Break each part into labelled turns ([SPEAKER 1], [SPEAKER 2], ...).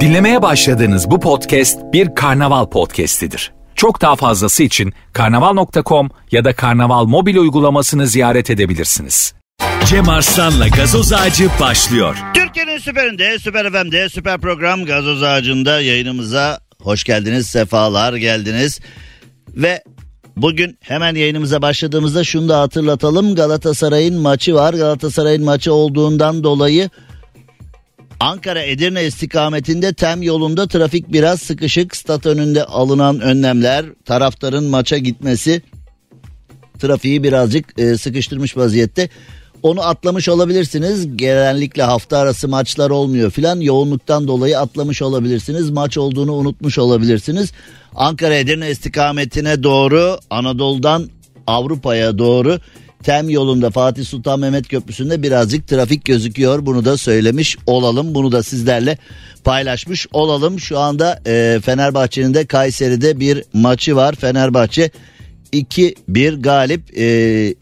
[SPEAKER 1] Dinlemeye başladığınız bu podcast bir karnaval podcastidir. Çok daha fazlası için karnaval.com ya da karnaval mobil uygulamasını ziyaret edebilirsiniz.
[SPEAKER 2] Cem Arslan'la gazoz ağacı başlıyor.
[SPEAKER 3] Türkiye'nin süperinde, süper FM'de, süper program Gazoz Ağacı'nda yayınımıza hoş geldiniz, sefalar geldiniz. Ve bugün hemen yayınımıza başladığımızda şunu da hatırlatalım. Galatasaray'ın maçı var. Galatasaray'ın maçı olduğundan dolayı Ankara Edirne istikametinde tem yolunda trafik biraz sıkışık. Stat önünde alınan önlemler, taraftarın maça gitmesi trafiği birazcık e, sıkıştırmış vaziyette. Onu atlamış olabilirsiniz. Genellikle hafta arası maçlar olmuyor filan. Yoğunluktan dolayı atlamış olabilirsiniz. Maç olduğunu unutmuş olabilirsiniz. Ankara Edirne istikametine doğru Anadolu'dan Avrupa'ya doğru Tem yolunda Fatih Sultan Mehmet Köprüsü'nde birazcık trafik gözüküyor. Bunu da söylemiş olalım. Bunu da sizlerle paylaşmış olalım. Şu anda e, Fenerbahçe'nin de Kayseri'de bir maçı var. Fenerbahçe 2-1 galip. E,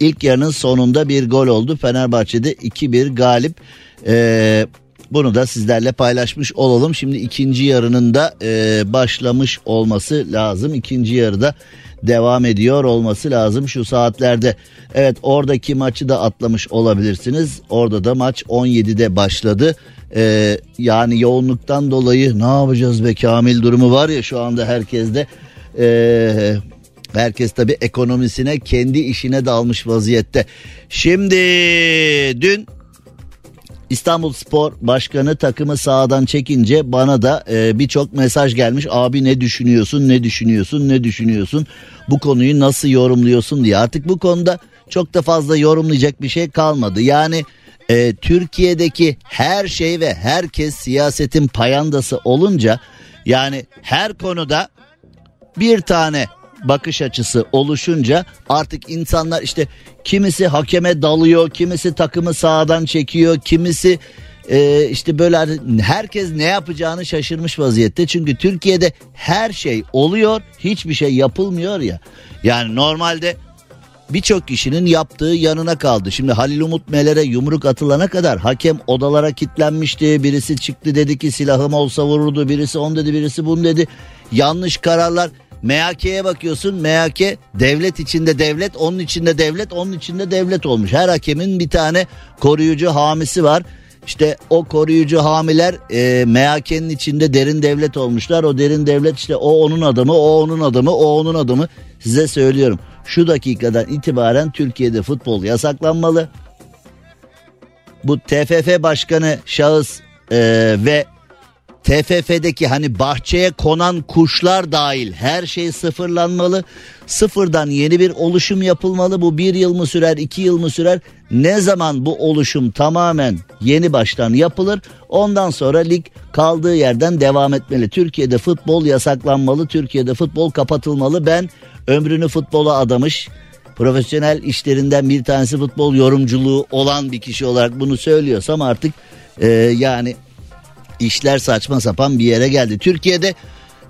[SPEAKER 3] ilk yarının sonunda bir gol oldu. Fenerbahçe'de 2-1 galip. E, bunu da sizlerle paylaşmış olalım. Şimdi ikinci yarının da e, başlamış olması lazım. İkinci yarıda devam ediyor olması lazım şu saatlerde. Evet oradaki maçı da atlamış olabilirsiniz. Orada da maç 17'de başladı. Ee, yani yoğunluktan dolayı ne yapacağız be Kamil durumu var ya şu anda herkeste. Ee, herkes tabi ekonomisine kendi işine dalmış vaziyette. Şimdi dün İstanbul Spor Başkanı takımı sağdan çekince bana da e, birçok mesaj gelmiş. Abi ne düşünüyorsun, ne düşünüyorsun, ne düşünüyorsun? Bu konuyu nasıl yorumluyorsun diye. Artık bu konuda çok da fazla yorumlayacak bir şey kalmadı. Yani e, Türkiye'deki her şey ve herkes siyasetin payandası olunca yani her konuda bir tane bakış açısı oluşunca artık insanlar işte kimisi hakeme dalıyor, kimisi takımı sağdan çekiyor, kimisi e, işte böyle herkes ne yapacağını şaşırmış vaziyette. Çünkü Türkiye'de her şey oluyor, hiçbir şey yapılmıyor ya. Yani normalde birçok kişinin yaptığı yanına kaldı. Şimdi Halil Umut Meler'e yumruk atılana kadar hakem odalara kilitlenmişti. Birisi çıktı dedi ki silahım olsa vururdu. Birisi on dedi birisi bunu dedi. Yanlış kararlar MHK'ye bakıyorsun MHK devlet içinde devlet onun içinde devlet onun içinde devlet olmuş. Her hakemin bir tane koruyucu hamisi var. İşte o koruyucu hamiler e, MHK'nin içinde derin devlet olmuşlar. O derin devlet işte o onun adamı, o onun adamı, o onun adamı. Size söylüyorum. Şu dakikadan itibaren Türkiye'de futbol yasaklanmalı. Bu TFF başkanı şahıs e, ve TFF'deki hani bahçeye konan kuşlar dahil her şey sıfırlanmalı. Sıfırdan yeni bir oluşum yapılmalı. Bu bir yıl mı sürer, iki yıl mı sürer? Ne zaman bu oluşum tamamen yeni baştan yapılır? Ondan sonra lig kaldığı yerden devam etmeli. Türkiye'de futbol yasaklanmalı. Türkiye'de futbol kapatılmalı. Ben ömrünü futbola adamış profesyonel işlerinden bir tanesi futbol yorumculuğu olan bir kişi olarak bunu söylüyorsam artık e, yani işler saçma sapan bir yere geldi. Türkiye'de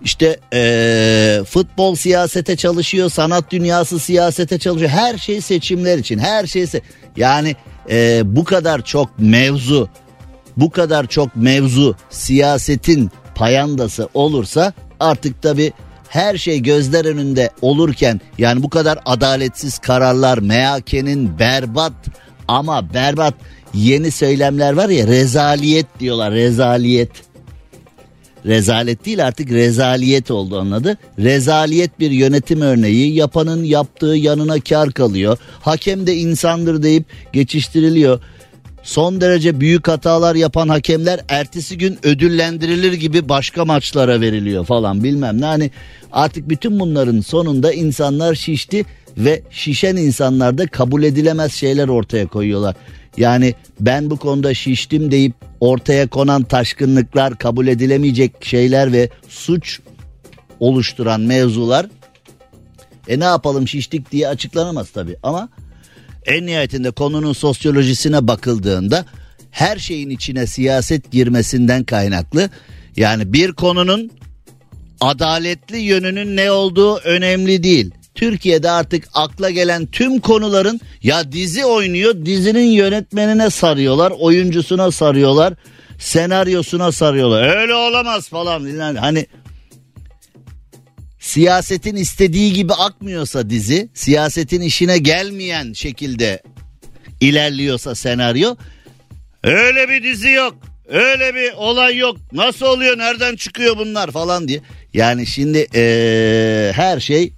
[SPEAKER 3] işte ee, futbol siyasete çalışıyor, sanat dünyası siyasete çalışıyor. Her şey seçimler için, her şey se yani ee, bu kadar çok mevzu, bu kadar çok mevzu siyasetin payandası olursa artık tabi her şey gözler önünde olurken yani bu kadar adaletsiz kararlar MHK'nin berbat ama berbat yeni söylemler var ya rezaliyet diyorlar rezaliyet. Rezalet değil artık rezaliyet oldu anladı. Rezaliyet bir yönetim örneği yapanın yaptığı yanına kar kalıyor. Hakem de insandır deyip geçiştiriliyor. Son derece büyük hatalar yapan hakemler ertesi gün ödüllendirilir gibi başka maçlara veriliyor falan bilmem ne. Hani artık bütün bunların sonunda insanlar şişti ve şişen insanlar da kabul edilemez şeyler ortaya koyuyorlar. Yani ben bu konuda şiştim deyip ortaya konan taşkınlıklar kabul edilemeyecek şeyler ve suç oluşturan mevzular e ne yapalım şiştik diye açıklanamaz tabii ama en nihayetinde konunun sosyolojisine bakıldığında her şeyin içine siyaset girmesinden kaynaklı yani bir konunun adaletli yönünün ne olduğu önemli değil. Türkiye'de artık akla gelen tüm konuların ya dizi oynuyor dizinin yönetmenine sarıyorlar oyuncusuna sarıyorlar senaryosuna sarıyorlar. Öyle olamaz falan. Yani hani siyasetin istediği gibi akmıyorsa dizi, siyasetin işine gelmeyen şekilde ilerliyorsa senaryo öyle bir dizi yok. Öyle bir olay yok. Nasıl oluyor? Nereden çıkıyor bunlar falan diye. Yani şimdi ee, her şey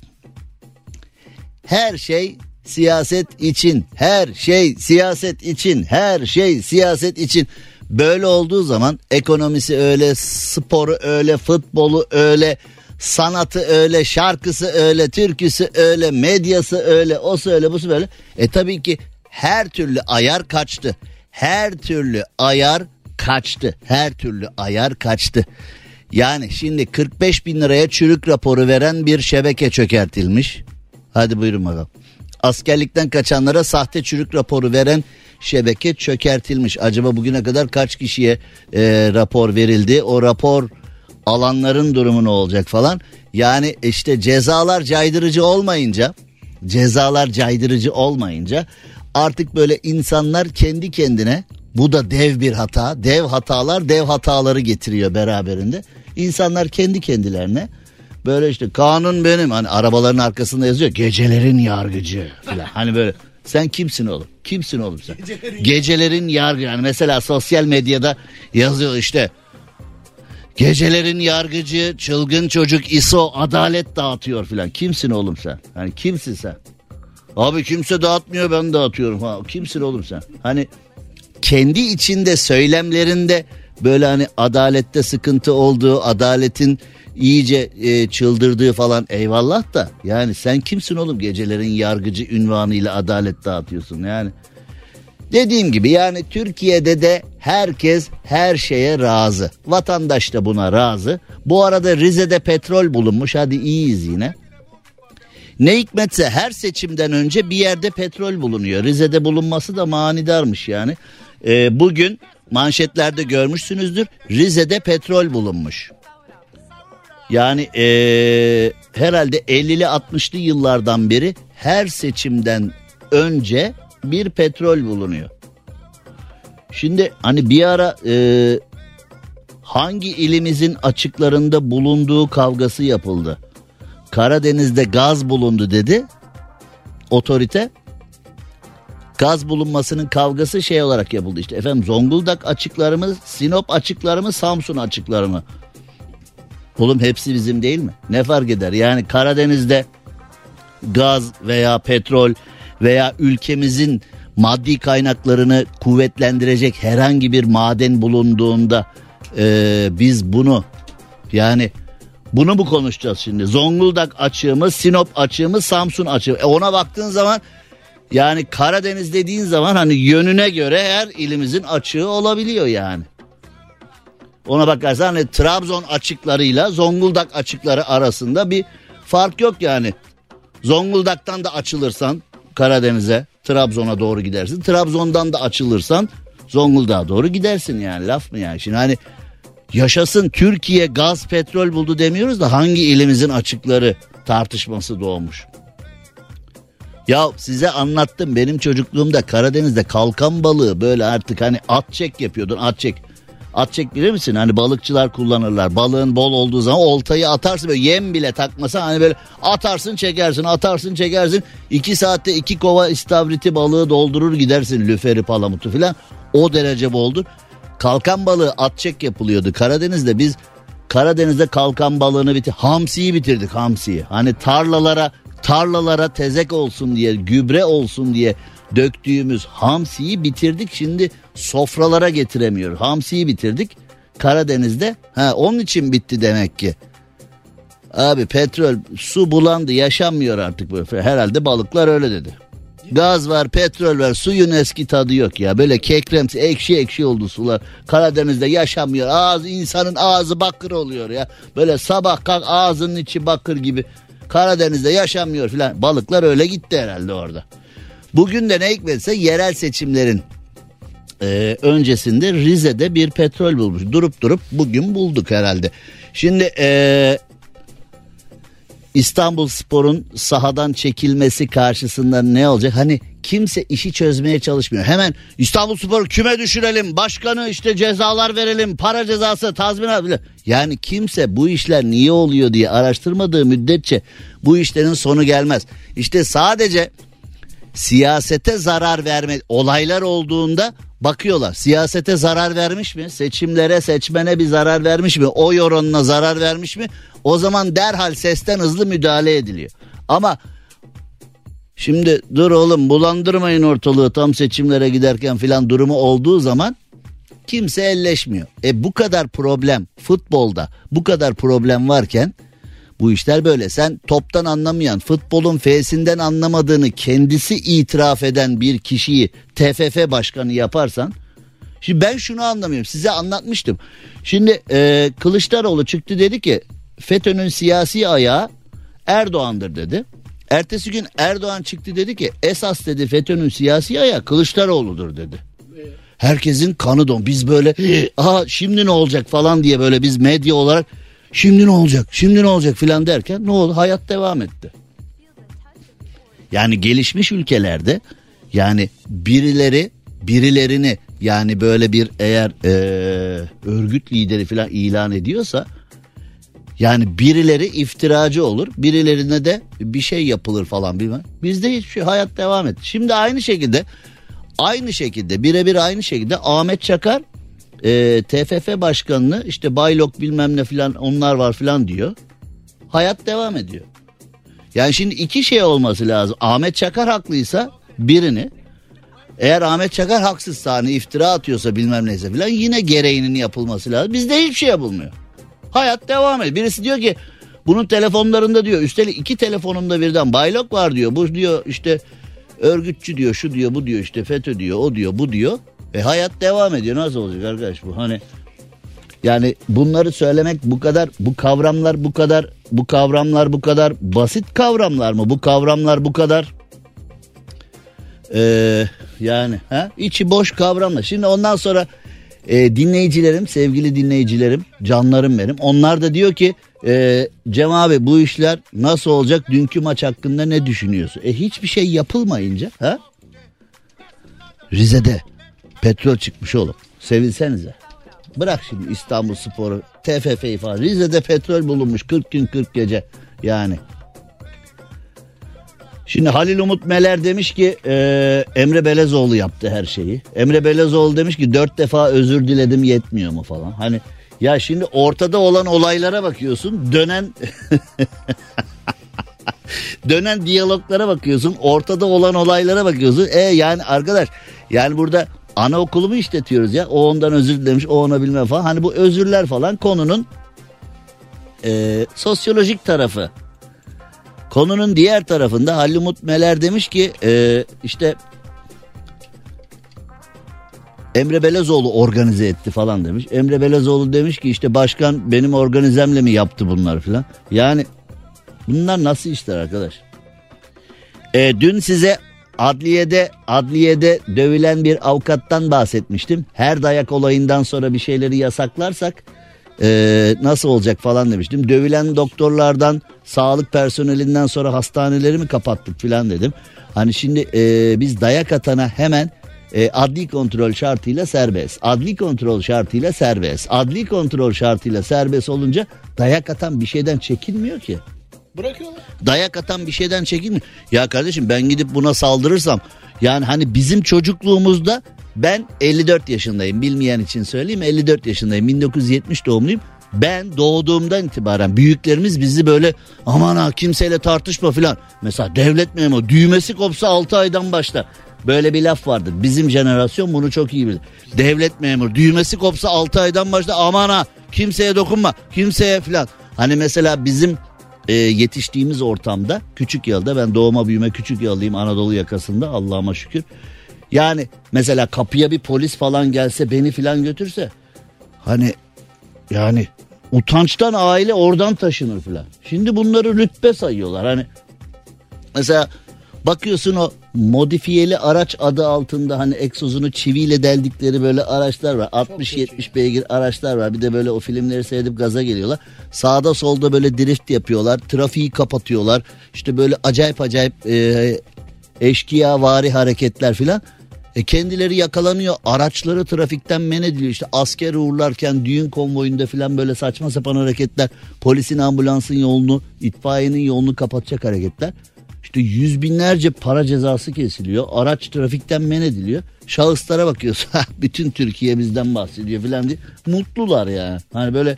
[SPEAKER 3] her şey siyaset için. Her şey siyaset için. Her şey siyaset için. Böyle olduğu zaman ekonomisi öyle, sporu öyle, futbolu öyle, sanatı öyle, şarkısı öyle, türküsü öyle, medyası öyle, o öyle, bu böyle. E tabii ki her türlü ayar kaçtı. Her türlü ayar kaçtı. Her türlü ayar kaçtı. Yani şimdi 45 bin liraya çürük raporu veren bir şebeke çökertilmiş. Hadi buyurun bakalım. Askerlikten kaçanlara sahte çürük raporu veren şebeke çökertilmiş. Acaba bugüne kadar kaç kişiye e, rapor verildi? O rapor alanların durumu ne olacak falan. Yani işte cezalar caydırıcı olmayınca, cezalar caydırıcı olmayınca artık böyle insanlar kendi kendine bu da dev bir hata. Dev hatalar dev hataları getiriyor beraberinde. İnsanlar kendi kendilerine böyle işte kanun benim hani arabaların arkasında yazıyor gecelerin yargıcı falan. Hani böyle sen kimsin oğlum? Kimsin oğlum sen? Gecelerin, Gecelerin yargı yani mesela sosyal medyada yazıyor işte Gecelerin yargıcı, çılgın çocuk ISO adalet dağıtıyor filan. Kimsin oğlum sen? Hani kimsin sen? Abi kimse dağıtmıyor ben dağıtıyorum. Ha, kimsin oğlum sen? Hani kendi içinde söylemlerinde böyle hani adalette sıkıntı olduğu, adaletin iyice e, çıldırdığı falan eyvallah da yani sen kimsin oğlum gecelerin yargıcı ünvanıyla adalet dağıtıyorsun yani. Dediğim gibi yani Türkiye'de de herkes her şeye razı. Vatandaş da buna razı. Bu arada Rize'de petrol bulunmuş hadi iyiyiz yine. Ne hikmetse her seçimden önce bir yerde petrol bulunuyor. Rize'de bulunması da manidarmış yani. Ee, bugün manşetlerde görmüşsünüzdür. Rize'de petrol bulunmuş. Yani ee, herhalde 50'li 60'lı yıllardan beri her seçimden önce bir petrol bulunuyor. Şimdi hani bir ara e, hangi ilimizin açıklarında bulunduğu kavgası yapıldı. Karadeniz'de gaz bulundu dedi otorite. Gaz bulunmasının kavgası şey olarak yapıldı işte efendim Zonguldak açıkları mı Sinop açıkları mı Samsun açıkları mı? Oğlum hepsi bizim değil mi? Ne fark eder? Yani Karadeniz'de gaz veya petrol veya ülkemizin maddi kaynaklarını kuvvetlendirecek herhangi bir maden bulunduğunda e, biz bunu yani bunu mu konuşacağız şimdi? Zonguldak açığımız, Sinop açığımız, Samsun açığı. E ona baktığın zaman yani Karadeniz dediğin zaman hani yönüne göre her ilimizin açığı olabiliyor yani. Ona bakarsan hani Trabzon açıklarıyla Zonguldak açıkları arasında bir fark yok yani. Zonguldak'tan da açılırsan Karadeniz'e, Trabzon'a doğru gidersin. Trabzon'dan da açılırsan Zonguldak'a doğru gidersin yani laf mı yani? Şimdi hani yaşasın Türkiye gaz petrol buldu demiyoruz da hangi ilimizin açıkları tartışması doğmuş. Ya size anlattım benim çocukluğumda Karadeniz'de kalkan balığı böyle artık hani at çek yapıyordun at çek. At çek bilir misin? Hani balıkçılar kullanırlar. Balığın bol olduğu zaman oltayı atarsın böyle yem bile takmasa hani böyle atarsın çekersin atarsın çekersin. iki saatte iki kova istavriti balığı doldurur gidersin lüferi palamutu filan. O derece boldur. Kalkan balığı at çek yapılıyordu. Karadeniz'de biz Karadeniz'de kalkan balığını bitir, hamsiyi bitirdik hamsiyi. Hani tarlalara tarlalara tezek olsun diye, gübre olsun diye döktüğümüz hamsiyi bitirdik. Şimdi sofralara getiremiyor. Hamsiyi bitirdik. Karadeniz'de. Ha onun için bitti demek ki. Abi petrol su bulandı yaşanmıyor artık böyle. Herhalde balıklar öyle dedi. Gaz var, petrol var, suyun eski tadı yok ya. Böyle kekremsi, ekşi ekşi oldu sular. Karadeniz'de yaşamıyor. Ağız insanın ağzı bakır oluyor ya. Böyle sabah kalk ağzının içi bakır gibi. Karadeniz'de yaşamıyor filan. Balıklar öyle gitti herhalde orada. Bugün de ne hikmetse yerel seçimlerin e, öncesinde Rize'de bir petrol bulmuş. Durup durup bugün bulduk herhalde. Şimdi e, İstanbul Spor'un sahadan çekilmesi karşısında ne olacak? Hani kimse işi çözmeye çalışmıyor. Hemen İstanbul Spor küme düşürelim, başkanı işte cezalar verelim, para cezası, tazminat bile. Yani kimse bu işler niye oluyor diye araştırmadığı müddetçe bu işlerin sonu gelmez. İşte sadece siyasete zarar verme olaylar olduğunda bakıyorlar. Siyasete zarar vermiş mi? Seçimlere, seçmene bir zarar vermiş mi? O oranına zarar vermiş mi? O zaman derhal sesten hızlı müdahale ediliyor. Ama şimdi dur oğlum bulandırmayın ortalığı tam seçimlere giderken filan durumu olduğu zaman kimse elleşmiyor. E bu kadar problem futbolda bu kadar problem varken bu işler böyle. Sen toptan anlamayan, futbolun F'sinden anlamadığını kendisi itiraf eden bir kişiyi TFF başkanı yaparsan Şimdi ben şunu anlamıyorum. Size anlatmıştım. Şimdi e, Kılıçdaroğlu çıktı dedi ki FETÖ'nün siyasi ayağı Erdoğan'dır dedi. Ertesi gün Erdoğan çıktı dedi ki esas dedi FETÖ'nün siyasi ayağı Kılıçdaroğlu'dur dedi. Herkesin kanı don. Biz böyle aha şimdi ne olacak falan diye böyle biz medya olarak Şimdi ne olacak? Şimdi ne olacak filan derken ne oldu? Hayat devam etti. Yani gelişmiş ülkelerde yani birileri birilerini yani böyle bir eğer ee, örgüt lideri filan ilan ediyorsa yani birileri iftiracı olur birilerine de bir şey yapılır falan bilmem. Bizde hiçbir şey hayat devam etti. Şimdi aynı şekilde aynı şekilde birebir aynı şekilde Ahmet Çakar e, TFF başkanını işte baylok bilmem ne filan onlar var filan diyor. Hayat devam ediyor. Yani şimdi iki şey olması lazım. Ahmet Çakar haklıysa birini eğer Ahmet Çakar haksızsa hani iftira atıyorsa bilmem neyse filan yine gereğinin yapılması lazım. Bizde hiçbir şey yapılmıyor. Hayat devam ediyor. Birisi diyor ki bunun telefonlarında diyor üstelik iki telefonumda birden baylok var diyor. Bu diyor işte örgütçü diyor şu diyor bu diyor işte FETÖ diyor o diyor bu diyor. E hayat devam ediyor. Nasıl olacak arkadaş bu? Hani yani bunları söylemek bu kadar bu kavramlar bu kadar bu kavramlar bu kadar basit kavramlar mı? Bu kavramlar bu kadar ee, yani ha? içi boş kavramlar. Şimdi ondan sonra e, dinleyicilerim, sevgili dinleyicilerim, canlarım benim. Onlar da diyor ki e, Cem abi bu işler nasıl olacak? Dünkü maç hakkında ne düşünüyorsun? E hiçbir şey yapılmayınca ha? Rize'de Petrol çıkmış oğlum. Sevinsenize. Bırak şimdi İstanbul Sporu, TFF'yi falan. Rize'de petrol bulunmuş 40 gün 40 gece. Yani. Şimdi Halil Umut Meler demiş ki e, Emre Belezoğlu yaptı her şeyi. Emre Belezoğlu demiş ki dört defa özür diledim yetmiyor mu falan. Hani ya şimdi ortada olan olaylara bakıyorsun dönen dönen diyaloglara bakıyorsun ortada olan olaylara bakıyorsun. E yani arkadaş yani burada anaokulu mu işletiyoruz ya? O ondan özür dilemiş, o ona bilmem falan. Hani bu özürler falan konunun e, sosyolojik tarafı. Konunun diğer tarafında Halil Umut Meler demiş ki e, işte Emre Belezoğlu organize etti falan demiş. Emre Belezoğlu demiş ki işte başkan benim organizemle mi yaptı bunlar falan. Yani bunlar nasıl işler arkadaş? E, dün size Adliyede adliyede dövülen bir avukattan bahsetmiştim. Her dayak olayından sonra bir şeyleri yasaklarsak e, nasıl olacak falan demiştim. Dövülen doktorlardan, sağlık personelinden sonra hastaneleri mi kapattık falan dedim. Hani şimdi e, biz dayak atana hemen e, adli kontrol şartıyla serbest. Adli kontrol şartıyla serbest. Adli kontrol şartıyla serbest olunca dayak atan bir şeyden çekinmiyor ki. Bırakıyorlar. Dayak atan bir şeyden çekinmiyor. Ya kardeşim ben gidip buna saldırırsam yani hani bizim çocukluğumuzda ben 54 yaşındayım bilmeyen için söyleyeyim 54 yaşındayım 1970 doğumluyum. Ben doğduğumdan itibaren büyüklerimiz bizi böyle aman ha kimseyle tartışma filan. Mesela devlet memuru düğmesi kopsa 6 aydan başla. Böyle bir laf vardır. Bizim jenerasyon bunu çok iyi bilir. Devlet memuru düğmesi kopsa 6 aydan başla aman ha kimseye dokunma kimseye filan. Hani mesela bizim e, yetiştiğimiz ortamda küçük yılda ben doğuma büyüme küçük yıldayım Anadolu yakasında Allah'ıma şükür. Yani mesela kapıya bir polis falan gelse beni filan götürse hani yani utançtan aile oradan taşınır filan. Şimdi bunları rütbe sayıyorlar hani mesela bakıyorsun o modifiyeli araç adı altında hani egzozunu çiviyle deldikleri böyle araçlar var. 60-70 beygir araçlar var. Bir de böyle o filmleri seyredip gaza geliyorlar. Sağda solda böyle drift yapıyorlar. Trafiği kapatıyorlar. İşte böyle acayip acayip e, eşkıya vari hareketler filan. E kendileri yakalanıyor. Araçları trafikten men ediliyor. İşte asker uğurlarken düğün konvoyunda filan böyle saçma sapan hareketler. Polisin ambulansın yolunu, itfaiyenin yolunu kapatacak hareketler. İşte yüz binlerce para cezası kesiliyor. Araç trafikten men ediliyor. Şahıslara bakıyorsun. Bütün Türkiye bizden bahsediyor filan diye. Mutlular yani. Hani böyle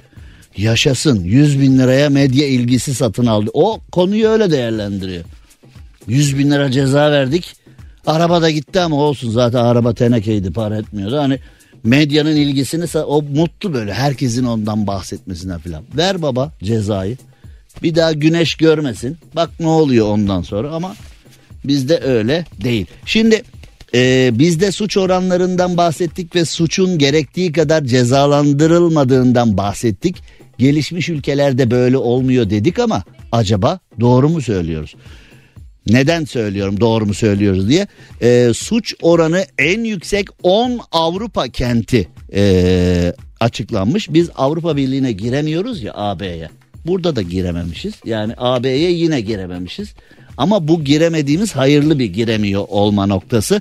[SPEAKER 3] yaşasın 100 bin liraya medya ilgisi satın aldı. O konuyu öyle değerlendiriyor. 100 bin lira ceza verdik. Araba da gitti ama olsun zaten araba tenekeydi para etmiyordu. Hani medyanın ilgisini o mutlu böyle herkesin ondan bahsetmesine falan. Ver baba cezayı. Bir daha güneş görmesin. Bak ne oluyor ondan sonra ama bizde öyle değil. Şimdi e, bizde suç oranlarından bahsettik ve suçun gerektiği kadar cezalandırılmadığından bahsettik. Gelişmiş ülkelerde böyle olmuyor dedik ama acaba doğru mu söylüyoruz? Neden söylüyorum doğru mu söylüyoruz diye. E, suç oranı en yüksek 10 Avrupa kenti e, açıklanmış. Biz Avrupa Birliği'ne giremiyoruz ya AB'ye. Burada da girememişiz. Yani AB'ye yine girememişiz. Ama bu giremediğimiz hayırlı bir giremiyor olma noktası.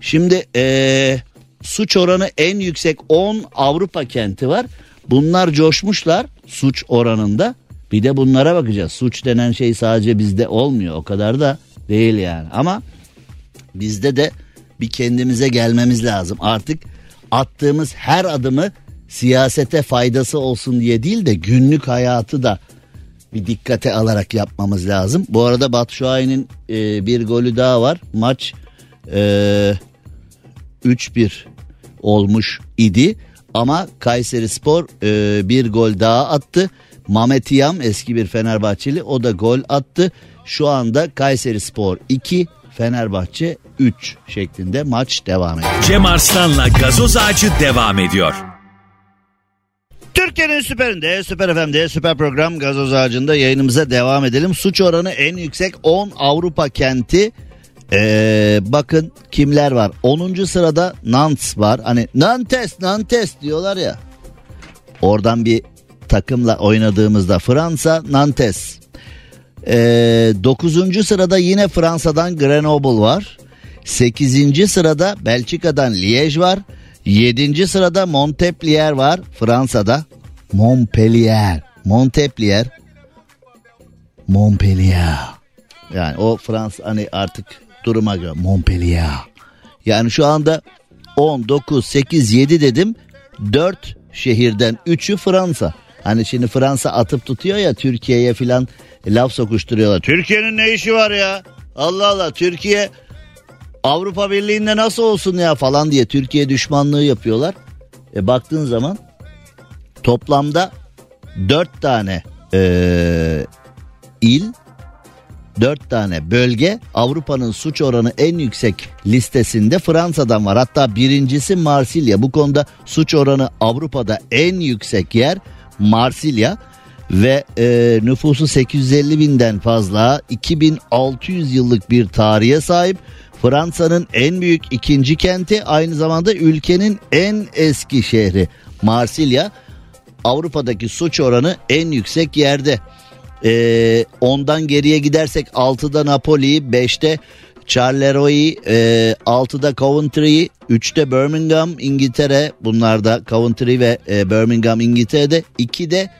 [SPEAKER 3] Şimdi e, suç oranı en yüksek 10 Avrupa kenti var. Bunlar coşmuşlar suç oranında. Bir de bunlara bakacağız. Suç denen şey sadece bizde olmuyor. O kadar da değil yani. Ama bizde de bir kendimize gelmemiz lazım. Artık attığımız her adımı siyasete faydası olsun diye değil de günlük hayatı da bir dikkate alarak yapmamız lazım. Bu arada Batu Şahin'in e, bir golü daha var. Maç e, 3-1 olmuş idi. Ama Kayseri Spor e, bir gol daha attı. Mamet Yam eski bir Fenerbahçeli o da gol attı. Şu anda Kayseri Spor 2 Fenerbahçe 3 şeklinde maç devam ediyor.
[SPEAKER 2] Cem Arslan'la gazoz ağacı devam ediyor.
[SPEAKER 3] Türkiye'nin süperinde, süper FM'de, süper program gazoz ağacında yayınımıza devam edelim. Suç oranı en yüksek 10 Avrupa kenti. Ee, bakın kimler var. 10. sırada Nantes var. Hani Nantes, Nantes diyorlar ya. Oradan bir takımla oynadığımızda Fransa, Nantes. Ee, 9. sırada yine Fransa'dan Grenoble var. 8. sırada Belçika'dan Liège var. 7. sırada Montpellier var Fransa'da. Montpellier. Montpellier. Montpellier. Yani o Frans hani artık duruma göre Montpellier. Yani şu anda 10, 9, 8, 7 dedim. 4 şehirden 3'ü Fransa. Hani şimdi Fransa atıp tutuyor ya Türkiye'ye filan laf sokuşturuyorlar. Türkiye'nin ne işi var ya? Allah Allah Türkiye Avrupa Birliği'nde nasıl olsun ya falan diye Türkiye düşmanlığı yapıyorlar. E baktığın zaman toplamda dört tane e, il dört tane bölge Avrupa'nın suç oranı en yüksek listesinde Fransa'dan var. Hatta birincisi Marsilya. Bu konuda suç oranı Avrupa'da en yüksek yer Marsilya ve e, nüfusu 850 binden fazla 2600 yıllık bir tarihe sahip. Fransa'nın en büyük ikinci kenti aynı zamanda ülkenin en eski şehri Marsilya. Avrupa'daki suç oranı en yüksek yerde. Ee, ondan geriye gidersek 6'da Napoli, 5'te Charleroi, e, 6'da Coventry, 3'te Birmingham İngiltere. Bunlar da Coventry ve e, Birmingham İngiltere'de. 2'de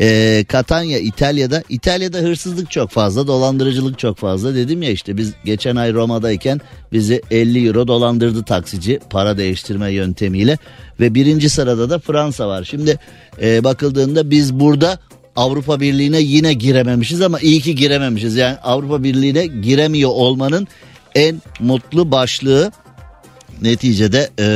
[SPEAKER 3] e, Katanya İtalya'da. İtalya'da hırsızlık çok fazla, dolandırıcılık çok fazla. Dedim ya işte biz geçen ay Roma'dayken bizi 50 euro dolandırdı taksici para değiştirme yöntemiyle. Ve birinci sırada da Fransa var. Şimdi e, bakıldığında biz burada Avrupa Birliği'ne yine girememişiz ama iyi ki girememişiz. Yani Avrupa Birliği'ne giremiyor olmanın en mutlu başlığı neticede e,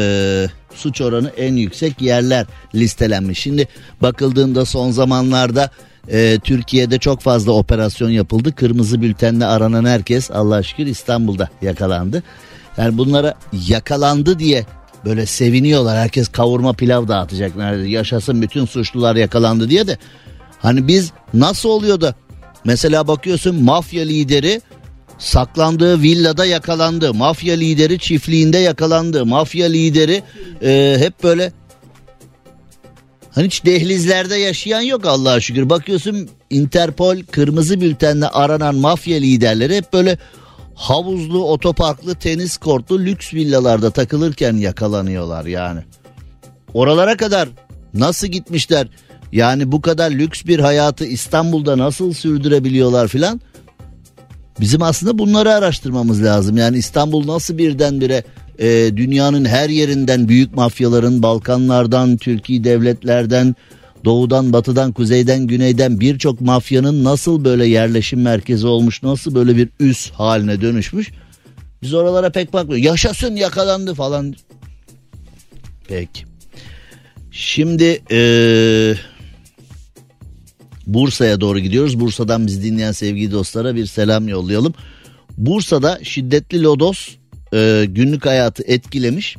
[SPEAKER 3] suç oranı en yüksek yerler listelenmiş. Şimdi bakıldığında son zamanlarda e, Türkiye'de çok fazla operasyon yapıldı. Kırmızı bültenle aranan herkes Allah şükür İstanbul'da yakalandı. Yani bunlara yakalandı diye böyle seviniyorlar. Herkes kavurma pilav dağıtacak nerede yaşasın bütün suçlular yakalandı diye de Hani biz nasıl oluyor da mesela bakıyorsun mafya lideri saklandığı villada yakalandı. Mafya lideri çiftliğinde yakalandı. Mafya lideri e, hep böyle hani hiç dehlizlerde yaşayan yok Allah'a şükür. Bakıyorsun Interpol kırmızı bültenle aranan mafya liderleri hep böyle havuzlu, otoparklı, tenis kortlu lüks villalarda takılırken yakalanıyorlar yani. Oralara kadar nasıl gitmişler? Yani bu kadar lüks bir hayatı İstanbul'da nasıl sürdürebiliyorlar filan? Bizim aslında bunları araştırmamız lazım. Yani İstanbul nasıl birdenbire e, dünyanın her yerinden büyük mafyaların Balkanlardan, Türkiye devletlerden, doğudan, batıdan, kuzeyden, güneyden birçok mafyanın nasıl böyle yerleşim merkezi olmuş, nasıl böyle bir üs haline dönüşmüş. Biz oralara pek bakmıyoruz. Yaşasın yakalandı falan. Peki. Şimdi ee, Bursa'ya doğru gidiyoruz. Bursa'dan biz dinleyen sevgili dostlara bir selam yollayalım. Bursa'da şiddetli lodos e, günlük hayatı etkilemiş.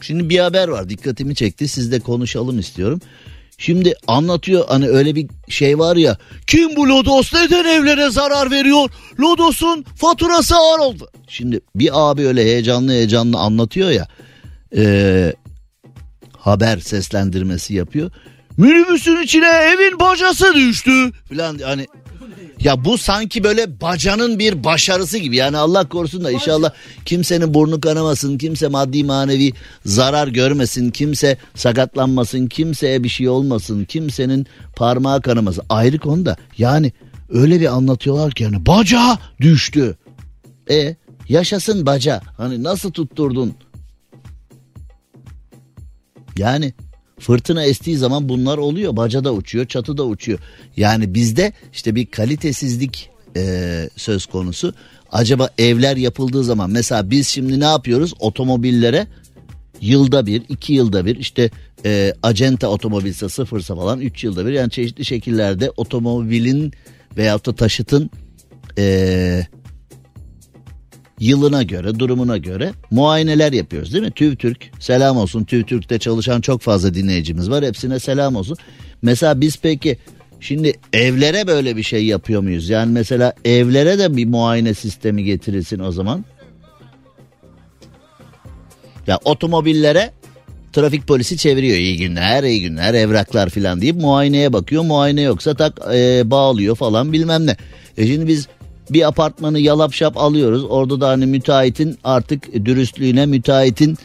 [SPEAKER 3] Şimdi bir haber var dikkatimi çekti sizle konuşalım istiyorum. Şimdi anlatıyor hani öyle bir şey var ya kim bu Lodos neden evlere zarar veriyor? Lodos'un faturası ağır oldu. Şimdi bir abi öyle heyecanlı heyecanlı anlatıyor ya e, haber seslendirmesi yapıyor. Minibüsün içine evin bacası düştü falan hani ya bu sanki böyle bacanın bir başarısı gibi. Yani Allah korusun da inşallah kimsenin burnu kanamasın, kimse maddi manevi zarar görmesin, kimse sakatlanmasın, kimseye bir şey olmasın, kimsenin parmağı kanamasın. Ayrı konuda yani öyle bir anlatıyorlar ki yani baca düştü. E yaşasın baca. Hani nasıl tutturdun? Yani Fırtına estiği zaman bunlar oluyor. Baca da uçuyor, çatı da uçuyor. Yani bizde işte bir kalitesizlik e, söz konusu. Acaba evler yapıldığı zaman mesela biz şimdi ne yapıyoruz? Otomobillere yılda bir, iki yılda bir işte e, acenta otomobilse sıfırsa falan üç yılda bir yani çeşitli şekillerde otomobilin veyahut da taşıtın e, yılına göre durumuna göre muayeneler yapıyoruz değil mi? TÜV Türk selam olsun TÜV Türk'te çalışan çok fazla dinleyicimiz var hepsine selam olsun. Mesela biz peki şimdi evlere böyle bir şey yapıyor muyuz? Yani mesela evlere de bir muayene sistemi getirilsin o zaman. Ya otomobillere trafik polisi çeviriyor iyi günler iyi günler evraklar filan deyip muayeneye bakıyor muayene yoksa tak e, bağlıyor falan bilmem ne. E şimdi biz bir apartmanı yalap şap alıyoruz. Orada da hani müteahhitin artık dürüstlüğüne, müteahhitin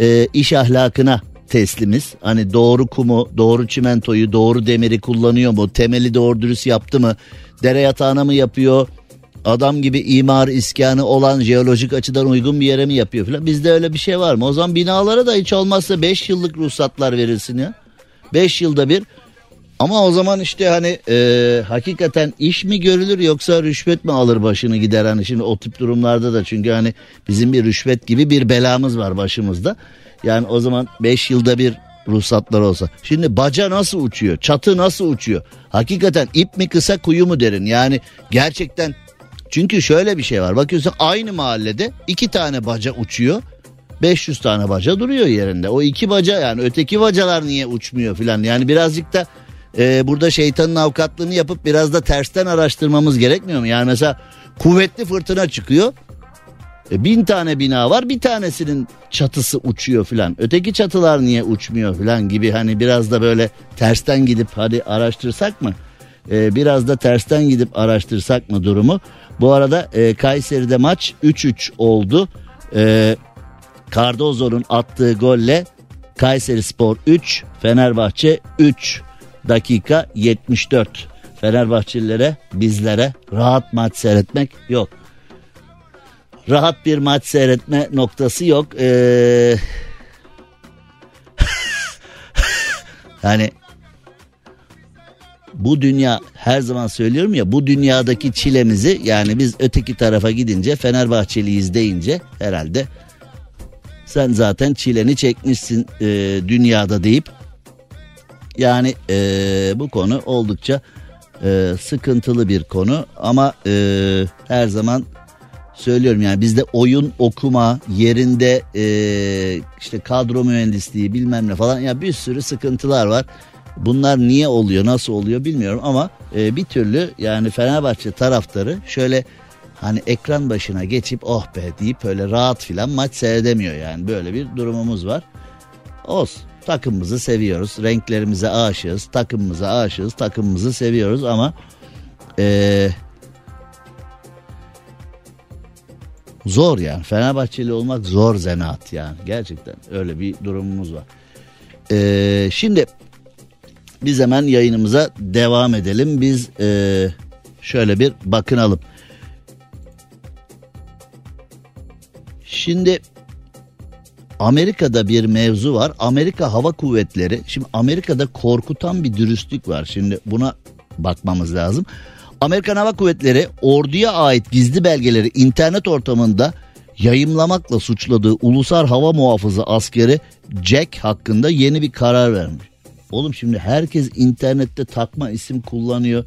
[SPEAKER 3] e, iş ahlakına teslimiz. Hani doğru kumu, doğru çimentoyu, doğru demiri kullanıyor mu? Temeli doğru dürüst yaptı mı? Dere yatağına mı yapıyor? Adam gibi imar iskanı olan jeolojik açıdan uygun bir yere mi yapıyor falan. Bizde öyle bir şey var mı? O zaman binalara da hiç olmazsa 5 yıllık ruhsatlar verilsin ya. 5 yılda bir ama o zaman işte hani e, hakikaten iş mi görülür yoksa rüşvet mi alır başını gider hani şimdi o tip durumlarda da çünkü hani bizim bir rüşvet gibi bir belamız var başımızda. Yani o zaman 5 yılda bir ruhsatlar olsa. Şimdi baca nasıl uçuyor? Çatı nasıl uçuyor? Hakikaten ip mi kısa kuyu mu derin? Yani gerçekten çünkü şöyle bir şey var. Bakıyorsun aynı mahallede iki tane baca uçuyor. 500 tane baca duruyor yerinde. O iki baca yani öteki bacalar niye uçmuyor filan. Yani birazcık da e, burada şeytanın avukatlığını yapıp biraz da tersten araştırmamız gerekmiyor mu? Yani mesela kuvvetli fırtına çıkıyor. E, bin tane bina var bir tanesinin çatısı uçuyor filan. Öteki çatılar niye uçmuyor filan gibi hani biraz da böyle tersten gidip hadi araştırsak mı? E, biraz da tersten gidip araştırsak mı durumu? Bu arada e, Kayseri'de maç 3-3 oldu. E, Cardozo'nun attığı golle Kayseri Spor 3, Fenerbahçe 3 dakika 74. Fenerbahçelilere bizlere rahat maç seyretmek yok. Rahat bir maç seyretme noktası yok. Ee... yani bu dünya her zaman söylüyorum ya bu dünyadaki çilemizi yani biz öteki tarafa gidince Fenerbahçeliyiz deyince herhalde sen zaten çileni çekmişsin e, dünyada deyip yani e, bu konu oldukça e, sıkıntılı bir konu ama e, her zaman söylüyorum yani bizde oyun okuma yerinde e, işte kadro mühendisliği bilmem ne falan ya bir sürü sıkıntılar var. Bunlar niye oluyor nasıl oluyor bilmiyorum ama e, bir türlü yani Fenerbahçe taraftarı şöyle hani ekran başına geçip oh be deyip öyle rahat filan maç seyredemiyor yani böyle bir durumumuz var. Olsun takımımızı seviyoruz. Renklerimize aşığız. Takımımıza aşığız. Takımımızı seviyoruz ama ee, Zor yani Fenerbahçeli olmak zor zanaat yani gerçekten öyle bir durumumuz var. Ee, şimdi biz hemen yayınımıza devam edelim. Biz e, şöyle bir bakınalım. Şimdi Amerika'da bir mevzu var. Amerika Hava Kuvvetleri. Şimdi Amerika'da korkutan bir dürüstlük var. Şimdi buna bakmamız lazım. Amerikan Hava Kuvvetleri orduya ait gizli belgeleri internet ortamında yayımlamakla suçladığı Ulusal Hava Muhafızı askeri Jack hakkında yeni bir karar vermiş. Oğlum şimdi herkes internette takma isim kullanıyor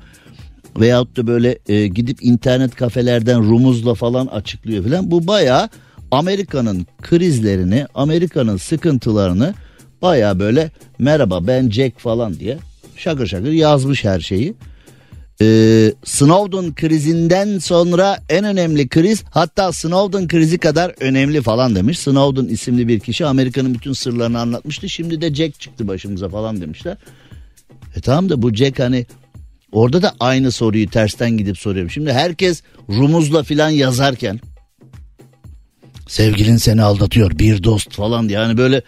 [SPEAKER 3] veyahut da böyle e, gidip internet kafelerden rumuzla falan açıklıyor falan. Bu baya Amerika'nın krizlerini, Amerika'nın sıkıntılarını baya böyle merhaba ben Jack falan diye şakır şakır yazmış her şeyi. Ee, Snowden krizinden sonra en önemli kriz hatta Snowden krizi kadar önemli falan demiş. Snowden isimli bir kişi Amerika'nın bütün sırlarını anlatmıştı. Şimdi de Jack çıktı başımıza falan demişler. E tamam da bu Jack hani orada da aynı soruyu tersten gidip soruyorum. Şimdi herkes rumuzla filan yazarken sevgilin seni aldatıyor bir dost falan diye hani böyle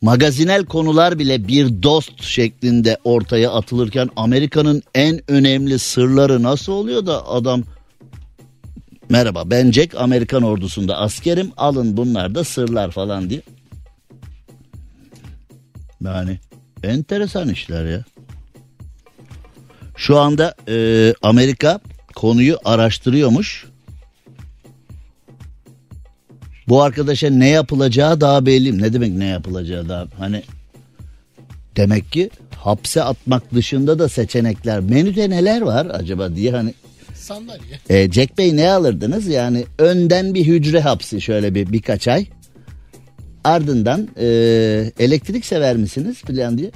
[SPEAKER 3] magazinel konular bile bir dost şeklinde ortaya atılırken Amerika'nın en önemli sırları nasıl oluyor da adam merhaba ben Jack Amerikan ordusunda askerim alın bunlar da sırlar falan diye. Yani enteresan işler ya. Şu anda e, Amerika konuyu araştırıyormuş. Bu arkadaşa ne yapılacağı daha belli. Ne demek ne yapılacağı daha hani demek ki hapse atmak dışında da seçenekler. Menüde neler var acaba diye hani
[SPEAKER 4] Sandalye.
[SPEAKER 3] e, Jack Bey ne alırdınız? Yani önden bir hücre hapsi şöyle bir birkaç ay. Ardından e, elektrik sever misiniz falan diye.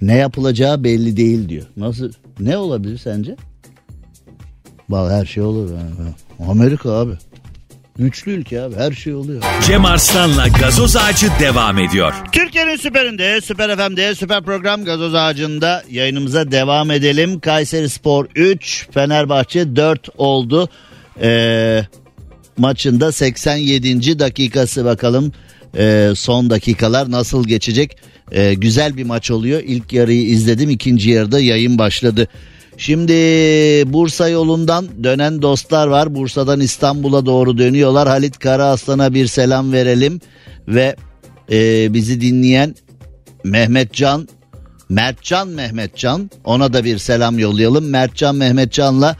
[SPEAKER 3] Ne yapılacağı belli değil diyor. Nasıl ne olabilir sence? Bak her şey olur. Amerika abi. Güçlü ülke abi her şey oluyor.
[SPEAKER 2] Cem Arslan'la gazoz ağacı devam ediyor.
[SPEAKER 3] Türkiye'nin süperinde, süper FM'de, süper program gazoz ağacında yayınımıza devam edelim. Kayseri Spor 3, Fenerbahçe 4 oldu. Ee, maçında 87. dakikası bakalım ee, son dakikalar nasıl geçecek. Ee, güzel bir maç oluyor. İlk yarıyı izledim, ikinci yarıda yayın başladı. Şimdi Bursa yolundan dönen dostlar var. Bursa'dan İstanbul'a doğru dönüyorlar. Halit Karaaslan'a bir selam verelim ve e, bizi dinleyen Mehmetcan, Mertcan Mehmetcan ona da bir selam yollayalım. Mertcan Mehmetcan'la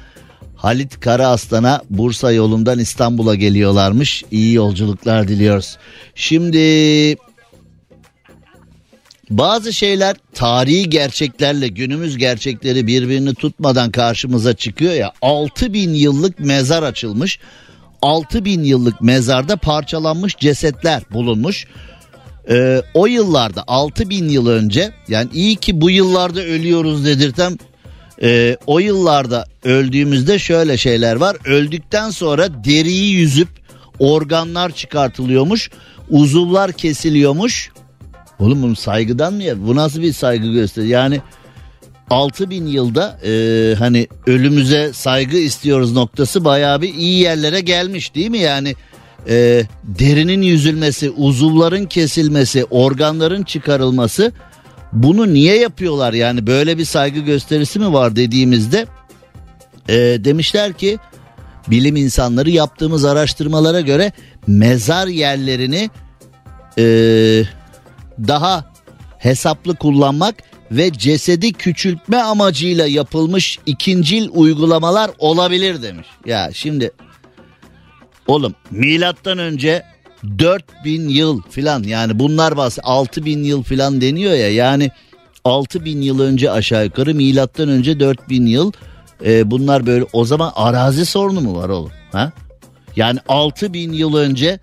[SPEAKER 3] Halit Karaaslan'a Bursa yolundan İstanbul'a geliyorlarmış. İyi yolculuklar diliyoruz. Şimdi bazı şeyler tarihi gerçeklerle günümüz gerçekleri birbirini tutmadan karşımıza çıkıyor ya 6000 yıllık mezar açılmış 6000 yıllık mezarda parçalanmış cesetler bulunmuş. Ee, o yıllarda 6000 yıl önce yani iyi ki bu yıllarda ölüyoruz dedirtem e, o yıllarda öldüğümüzde şöyle şeyler var. Öldükten sonra deriyi yüzüp organlar çıkartılıyormuş uzuvlar kesiliyormuş Oğlum bunu saygıdan mı ya? Bu nasıl bir saygı gösteri? Yani 6000 yılda e, hani ölümüze saygı istiyoruz noktası bayağı bir iyi yerlere gelmiş değil mi? Yani e, derinin yüzülmesi, uzuvların kesilmesi, organların çıkarılması bunu niye yapıyorlar? Yani böyle bir saygı gösterisi mi var dediğimizde e, demişler ki bilim insanları yaptığımız araştırmalara göre mezar yerlerini e, daha hesaplı kullanmak ve cesedi küçültme amacıyla yapılmış ikincil uygulamalar olabilir demiş. Ya şimdi oğlum milattan önce 4000 yıl filan yani bunlar bahs 6000 yıl filan deniyor ya yani 6000 yıl önce aşağı yukarı milattan önce 4000 yıl e, bunlar böyle o zaman arazi sorunu mu var oğlum ha? Yani 6000 yıl önce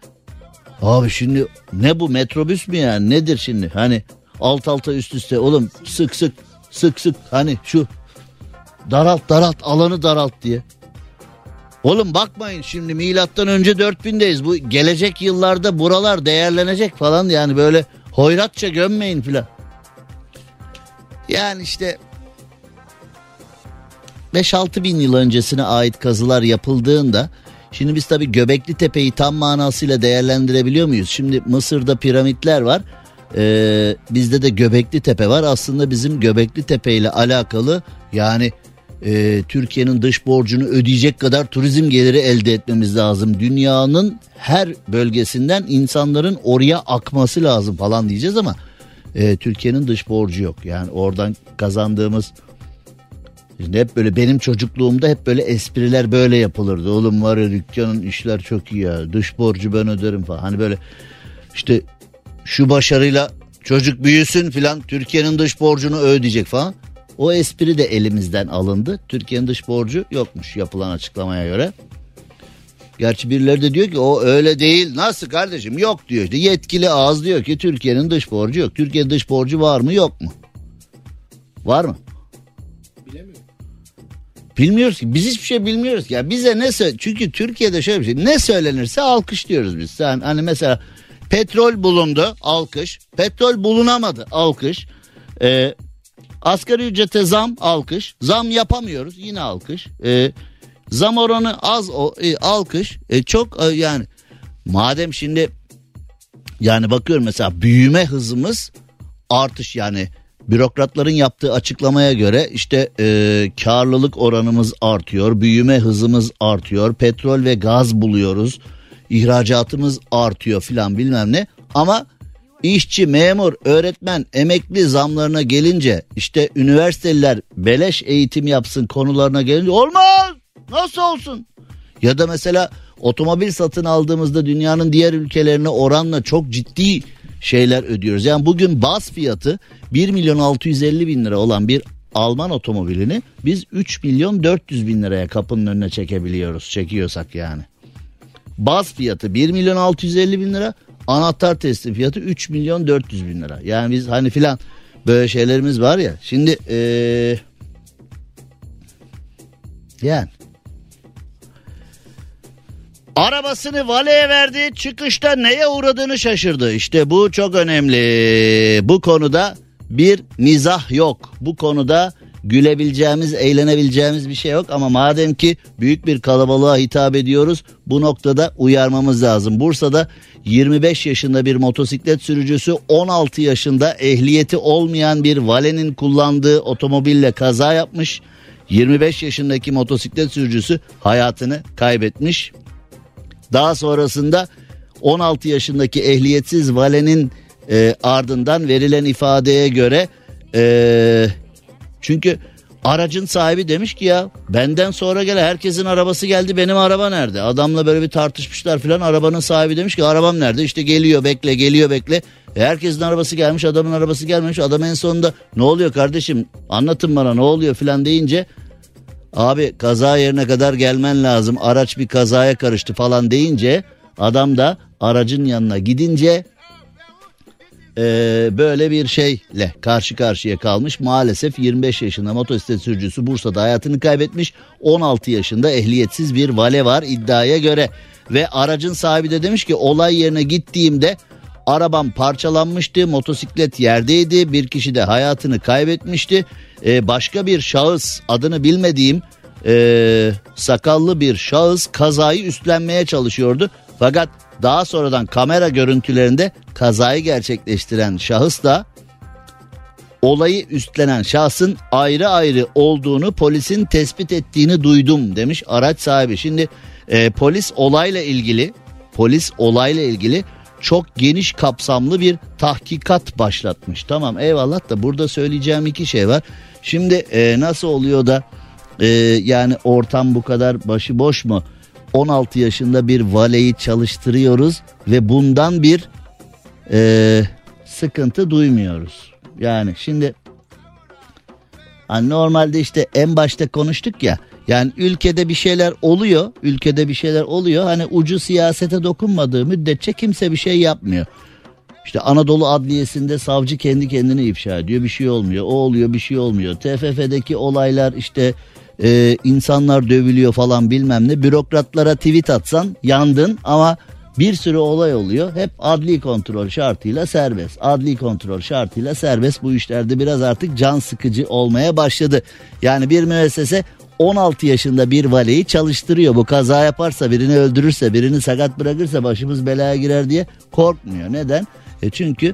[SPEAKER 3] Abi şimdi ne bu metrobüs mü yani nedir şimdi hani alt alta üst üste oğlum sık sık sık sık hani şu daralt daralt alanı daralt diye. Oğlum bakmayın şimdi milattan önce 4000'deyiz bu gelecek yıllarda buralar değerlenecek falan yani böyle hoyratça gömmeyin filan. Yani işte 5-6 bin yıl öncesine ait kazılar yapıldığında Şimdi biz tabii Göbekli Tepe'yi tam manasıyla değerlendirebiliyor muyuz? Şimdi Mısır'da piramitler var. Ee, bizde de Göbekli Tepe var. Aslında bizim Göbekli Tepe ile alakalı yani e, Türkiye'nin dış borcunu ödeyecek kadar turizm geliri elde etmemiz lazım. Dünyanın her bölgesinden insanların oraya akması lazım falan diyeceğiz ama e, Türkiye'nin dış borcu yok. Yani oradan kazandığımız Şimdi hep böyle benim çocukluğumda hep böyle espriler böyle yapılırdı. Oğlum var ya dükkanın işler çok iyi ya. Dış borcu ben öderim falan. Hani böyle işte şu başarıyla çocuk büyüsün filan Türkiye'nin dış borcunu ödeyecek falan. O espri de elimizden alındı. Türkiye'nin dış borcu yokmuş yapılan açıklamaya göre. Gerçi birileri de diyor ki o öyle değil. Nasıl kardeşim? Yok diyor. İşte yetkili ağız diyor ki Türkiye'nin dış borcu yok. Türkiye'nin dış borcu var mı yok mu? Var mı? Bilmiyoruz ki. Biz hiçbir şey bilmiyoruz. Ya bize ne söyle çünkü Türkiye'de şöyle bir şey. Ne söylenirse alkış diyoruz biz. Sen hani mesela petrol bulundu alkış. Petrol bulunamadı alkış. Ee, asgari ücrete zam alkış. Zam yapamıyoruz yine alkış. Ee, Zam oranı az o e, alkış. E, çok e, yani madem şimdi yani bakıyorum mesela büyüme hızımız artış yani bürokratların yaptığı açıklamaya göre işte e, karlılık oranımız artıyor, büyüme hızımız artıyor, petrol ve gaz buluyoruz, ihracatımız artıyor filan bilmem ne. Ama işçi, memur, öğretmen, emekli zamlarına gelince işte üniversiteliler beleş eğitim yapsın konularına gelince olmaz. Nasıl olsun? Ya da mesela otomobil satın aldığımızda dünyanın diğer ülkelerine oranla çok ciddi şeyler ödüyoruz. Yani bugün bas fiyatı 1 milyon 650 bin lira olan bir Alman otomobilini biz 3 milyon 400 bin liraya kapının önüne çekebiliyoruz. Çekiyorsak yani. Baz fiyatı 1 milyon 650 bin lira. Anahtar testi fiyatı 3 milyon 400 bin lira. Yani biz hani filan böyle şeylerimiz var ya. Şimdi ee, yani Arabasını valeye verdi çıkışta neye uğradığını şaşırdı. İşte bu çok önemli. Bu konuda bir mizah yok. Bu konuda gülebileceğimiz, eğlenebileceğimiz bir şey yok ama madem ki büyük bir kalabalığa hitap ediyoruz bu noktada uyarmamız lazım. Bursa'da 25 yaşında bir motosiklet sürücüsü 16 yaşında ehliyeti olmayan bir valenin kullandığı otomobille kaza yapmış. 25 yaşındaki motosiklet sürücüsü hayatını kaybetmiş. Daha sonrasında 16 yaşındaki ehliyetsiz valenin e, ardından verilen ifadeye göre e, çünkü aracın sahibi demiş ki ya benden sonra gele herkesin arabası geldi benim araba nerede? Adamla böyle bir tartışmışlar filan arabanın sahibi demiş ki arabam nerede? İşte geliyor bekle geliyor bekle. E, herkesin arabası gelmiş adamın arabası gelmemiş. Adam en sonunda ne oluyor kardeşim anlatın bana ne oluyor filan deyince abi kaza yerine kadar gelmen lazım araç bir kazaya karıştı falan deyince adam da aracın yanına gidince e, böyle bir şeyle karşı karşıya kalmış. Maalesef 25 yaşında motosiklet sürücüsü Bursa'da hayatını kaybetmiş. 16 yaşında ehliyetsiz bir vale var iddiaya göre. Ve aracın sahibi de demiş ki olay yerine gittiğimde arabam parçalanmıştı motosiklet yerdeydi bir kişi de hayatını kaybetmişti ee, başka bir şahıs adını bilmediğim e, sakallı bir şahıs kazayı üstlenmeye çalışıyordu fakat daha sonradan kamera görüntülerinde kazayı gerçekleştiren şahıs da olayı üstlenen şahsın ayrı ayrı olduğunu polisin tespit ettiğini duydum demiş araç sahibi. Şimdi e, polis olayla ilgili polis olayla ilgili çok geniş kapsamlı bir tahkikat başlatmış. Tamam eyvallah da burada söyleyeceğim iki şey var. Şimdi e, nasıl oluyor da e, yani ortam bu kadar başıboş mu? 16 yaşında bir valeyi çalıştırıyoruz ve bundan bir e, sıkıntı duymuyoruz. Yani şimdi hani normalde işte en başta konuştuk ya yani ülkede bir şeyler oluyor ülkede bir şeyler oluyor hani ucu siyasete dokunmadığı müddetçe kimse bir şey yapmıyor. İşte Anadolu Adliyesi'nde savcı kendi kendini ifşa ediyor bir şey olmuyor o oluyor bir şey olmuyor. TFF'deki olaylar işte e, insanlar dövülüyor falan bilmem ne bürokratlara tweet atsan yandın ama bir sürü olay oluyor. Hep adli kontrol şartıyla serbest. Adli kontrol şartıyla serbest bu işlerde biraz artık can sıkıcı olmaya başladı. Yani bir müessese 16 yaşında bir valeyi çalıştırıyor. Bu kaza yaparsa birini öldürürse birini sakat bırakırsa başımız belaya girer diye korkmuyor. Neden? E çünkü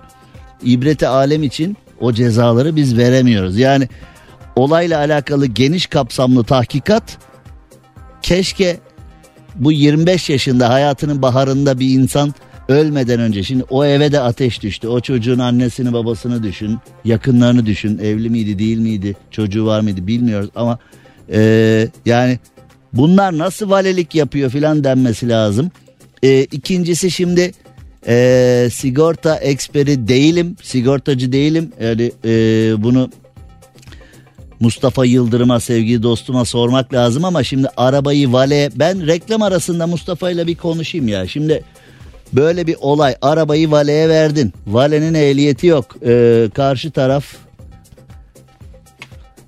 [SPEAKER 3] ibreti alem için o cezaları biz veremiyoruz. Yani olayla alakalı geniş kapsamlı tahkikat keşke bu 25 yaşında hayatının baharında bir insan ölmeden önce şimdi o eve de ateş düştü. O çocuğun annesini babasını düşün, yakınlarını düşün. Evli miydi değil miydi, çocuğu var mıydı bilmiyoruz ama e, yani bunlar nasıl valelik yapıyor filan denmesi lazım. E, ikincisi şimdi e, sigorta eksperi değilim, sigortacı değilim. Yani e, bunu Mustafa Yıldırım'a sevgili dostuma sormak lazım ama şimdi arabayı vale ben reklam arasında Mustafa ile bir konuşayım ya. Şimdi böyle bir olay arabayı valeye verdin. Valenin ehliyeti yok. Ee, karşı taraf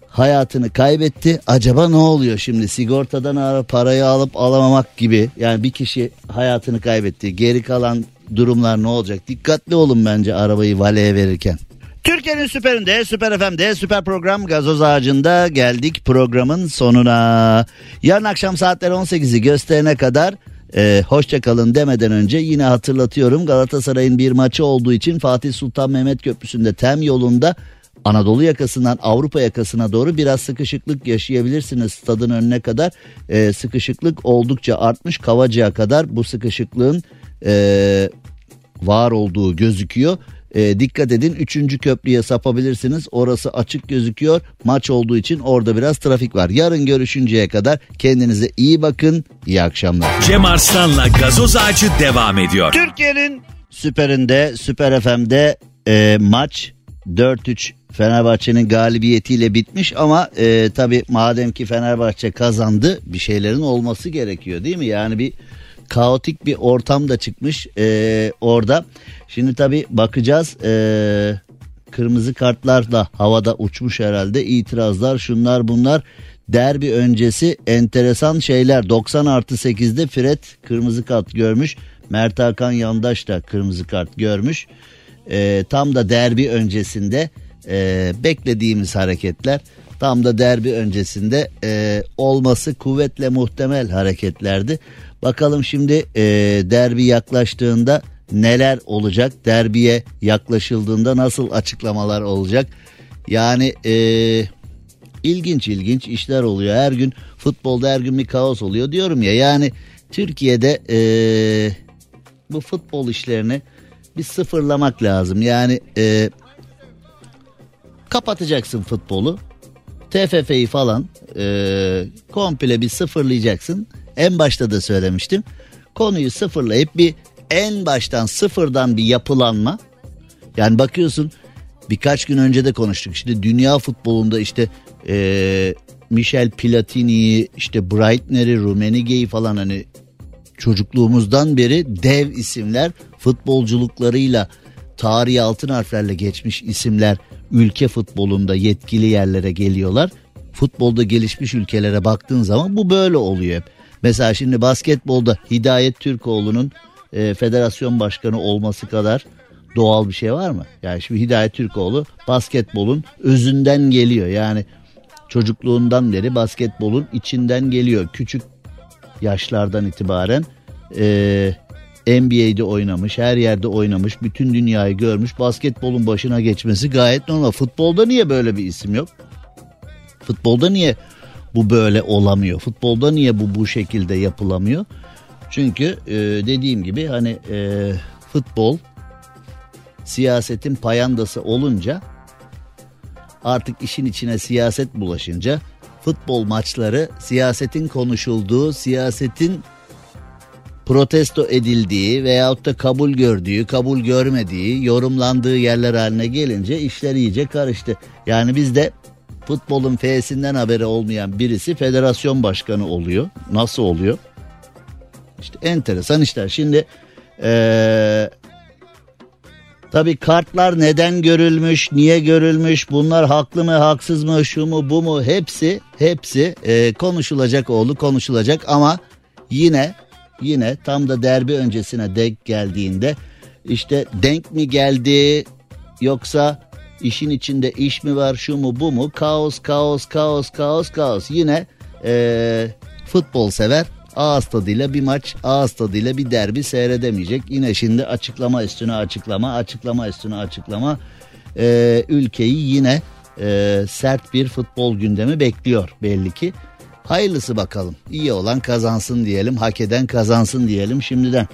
[SPEAKER 3] hayatını kaybetti. Acaba ne oluyor şimdi sigortadan parayı alıp alamamak gibi. Yani bir kişi hayatını kaybetti. Geri kalan durumlar ne olacak? Dikkatli olun bence arabayı valeye verirken. Türkiye'nin süperinde, süper FM'de, süper program gazoz ağacında geldik programın sonuna. Yarın akşam saatler 18'i gösterene kadar e, hoşça kalın demeden önce yine hatırlatıyorum Galatasaray'ın bir maçı olduğu için Fatih Sultan Mehmet Köprüsü'nde tem yolunda Anadolu yakasından Avrupa yakasına doğru biraz sıkışıklık yaşayabilirsiniz stadın önüne kadar. E, sıkışıklık oldukça artmış Kavacı'ya kadar bu sıkışıklığın e, var olduğu gözüküyor. E, dikkat edin 3. köprüye sapabilirsiniz. Orası açık gözüküyor. Maç olduğu için orada biraz trafik var. Yarın görüşünceye kadar kendinize iyi bakın. İyi akşamlar.
[SPEAKER 2] Cem Arslan'la gazoz ağacı devam ediyor.
[SPEAKER 3] Türkiye'nin süperinde, süper FM'de e, maç 4-3 Fenerbahçe'nin galibiyetiyle bitmiş ama e, tabi madem ki Fenerbahçe kazandı bir şeylerin olması gerekiyor değil mi? Yani bir kaotik bir ortam da çıkmış e, orada. Şimdi tabi bakacağız e, kırmızı kartlar da havada uçmuş herhalde itirazlar şunlar bunlar. Derbi öncesi enteresan şeyler 90 artı 8'de Fred kırmızı kart görmüş. Mert Hakan Yandaş da kırmızı kart görmüş. E, tam da derbi öncesinde e, beklediğimiz hareketler tam da derbi öncesinde e, olması kuvvetle muhtemel hareketlerdi. Bakalım şimdi e, derbi yaklaştığında neler olacak? Derbiye yaklaşıldığında nasıl açıklamalar olacak? Yani e, ilginç ilginç işler oluyor. Her gün futbolda her gün bir kaos oluyor diyorum ya. Yani Türkiye'de e, bu futbol işlerini bir sıfırlamak lazım. Yani e, kapatacaksın futbolu. TFF'yi falan e, komple bir sıfırlayacaksın. En başta da söylemiştim. Konuyu sıfırlayıp bir en baştan sıfırdan bir yapılanma. Yani bakıyorsun birkaç gün önce de konuştuk. İşte dünya futbolunda işte e, Michel Platini'yi işte Breitner'i, Rummenigge'yi falan hani çocukluğumuzdan beri dev isimler futbolculuklarıyla tarihi altın harflerle geçmiş isimler ülke futbolunda yetkili yerlere geliyorlar. Futbolda gelişmiş ülkelere baktığın zaman bu böyle oluyor hep. Mesela şimdi basketbolda Hidayet Türkoğlu'nun e, federasyon başkanı olması kadar doğal bir şey var mı? Yani şimdi Hidayet Türkoğlu basketbolun özünden geliyor. Yani çocukluğundan beri basketbolun içinden geliyor. Küçük yaşlardan itibaren e, NBA'de oynamış, her yerde oynamış, bütün dünyayı görmüş. Basketbolun başına geçmesi gayet normal. Futbolda niye böyle bir isim yok? Futbolda niye bu böyle olamıyor? Futbolda niye bu bu şekilde yapılamıyor? Çünkü e, dediğim gibi hani e, futbol siyasetin payandası olunca artık işin içine siyaset bulaşınca futbol maçları siyasetin konuşulduğu, siyasetin protesto edildiği veyahut da kabul gördüğü, kabul görmediği, yorumlandığı yerler haline gelince işler iyice karıştı. Yani bizde futbolun F'sinden haberi olmayan birisi federasyon başkanı oluyor. Nasıl oluyor? İşte enteresan işler. Şimdi ee, tabii kartlar neden görülmüş, niye görülmüş, bunlar haklı mı, haksız mı, şu mu, bu mu hepsi hepsi e, konuşulacak oğlu konuşulacak ama yine yine tam da derbi öncesine denk geldiğinde işte denk mi geldi yoksa işin içinde iş mi var şu mu bu mu kaos kaos kaos kaos kaos yine e, futbol sever ağız tadıyla bir maç, ağız tadıyla bir derbi seyredemeyecek. Yine şimdi açıklama üstüne açıklama, açıklama üstüne açıklama. E, ülkeyi yine e, sert bir futbol gündemi bekliyor belli ki. Hayırlısı bakalım. İyi olan kazansın diyelim, hak eden kazansın diyelim şimdiden.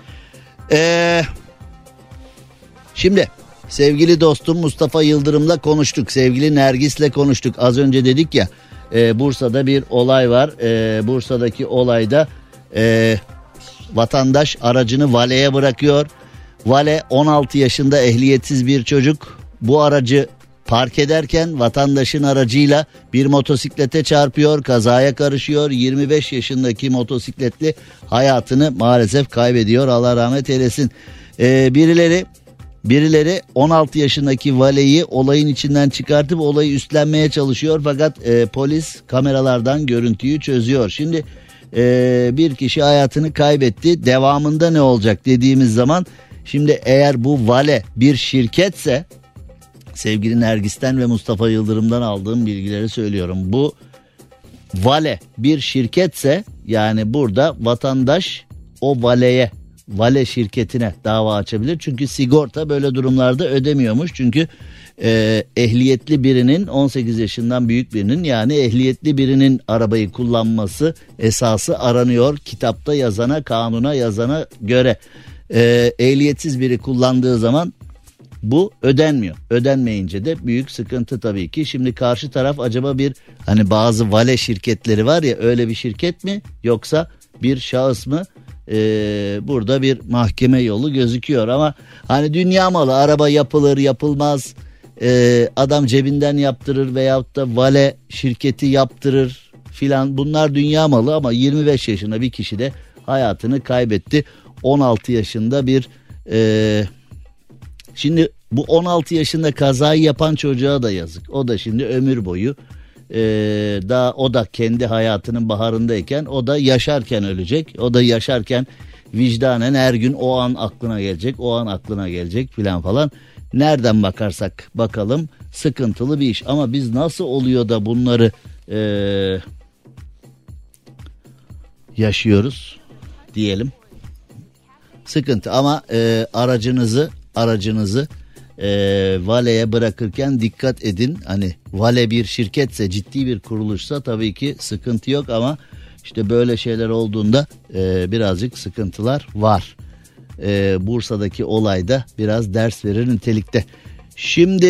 [SPEAKER 3] Eee... Şimdi sevgili dostum Mustafa Yıldırım'la konuştuk. Sevgili Nergis'le konuştuk. Az önce dedik ya e, Bursa'da bir olay var. E, Bursa'daki olayda e, vatandaş aracını valeye bırakıyor. Vale 16 yaşında ehliyetsiz bir çocuk. Bu aracı park ederken vatandaşın aracıyla bir motosiklete çarpıyor, kazaya karışıyor. 25 yaşındaki motosikletli hayatını maalesef kaybediyor. Allah rahmet eylesin. Ee, birileri Birileri 16 yaşındaki valeyi olayın içinden çıkartıp olayı üstlenmeye çalışıyor fakat e, polis kameralardan görüntüyü çözüyor. Şimdi e, bir kişi hayatını kaybetti devamında ne olacak dediğimiz zaman şimdi eğer bu vale bir şirketse sevgili Nergis'ten ve Mustafa Yıldırım'dan aldığım bilgileri söylüyorum. Bu vale bir şirketse yani burada vatandaş o valeye vale şirketine dava açabilir. Çünkü sigorta böyle durumlarda ödemiyormuş. Çünkü e, ehliyetli birinin 18 yaşından büyük birinin yani ehliyetli birinin arabayı kullanması esası aranıyor. Kitapta yazana kanuna yazana göre e, ehliyetsiz biri kullandığı zaman bu ödenmiyor. Ödenmeyince de büyük sıkıntı tabii ki. Şimdi karşı taraf acaba bir hani bazı vale şirketleri var ya öyle bir şirket mi yoksa bir şahıs mı? Ee, burada bir mahkeme yolu gözüküyor ama hani dünya malı araba yapılır yapılmaz ee, adam cebinden yaptırır veyahut da vale şirketi yaptırır filan. Bunlar dünya malı ama 25 yaşında bir kişi de hayatını kaybetti. 16 yaşında bir e, şimdi bu 16 yaşında kazayı yapan çocuğa da yazık. O da şimdi ömür boyu e, daha o da kendi hayatının baharındayken o da yaşarken ölecek. O da yaşarken vicdanen her gün o an aklına gelecek, o an aklına gelecek filan falan. Nereden bakarsak bakalım sıkıntılı bir iş ama biz nasıl oluyor da bunları e, yaşıyoruz diyelim. Sıkıntı ama e, aracınızı aracınızı e, Vale'ye bırakırken dikkat edin. Hani Vale bir şirketse ciddi bir kuruluşsa tabii ki sıkıntı yok ama işte böyle şeyler olduğunda e, birazcık sıkıntılar var. E, Bursa'daki olayda biraz ders verir nitelikte. Şimdi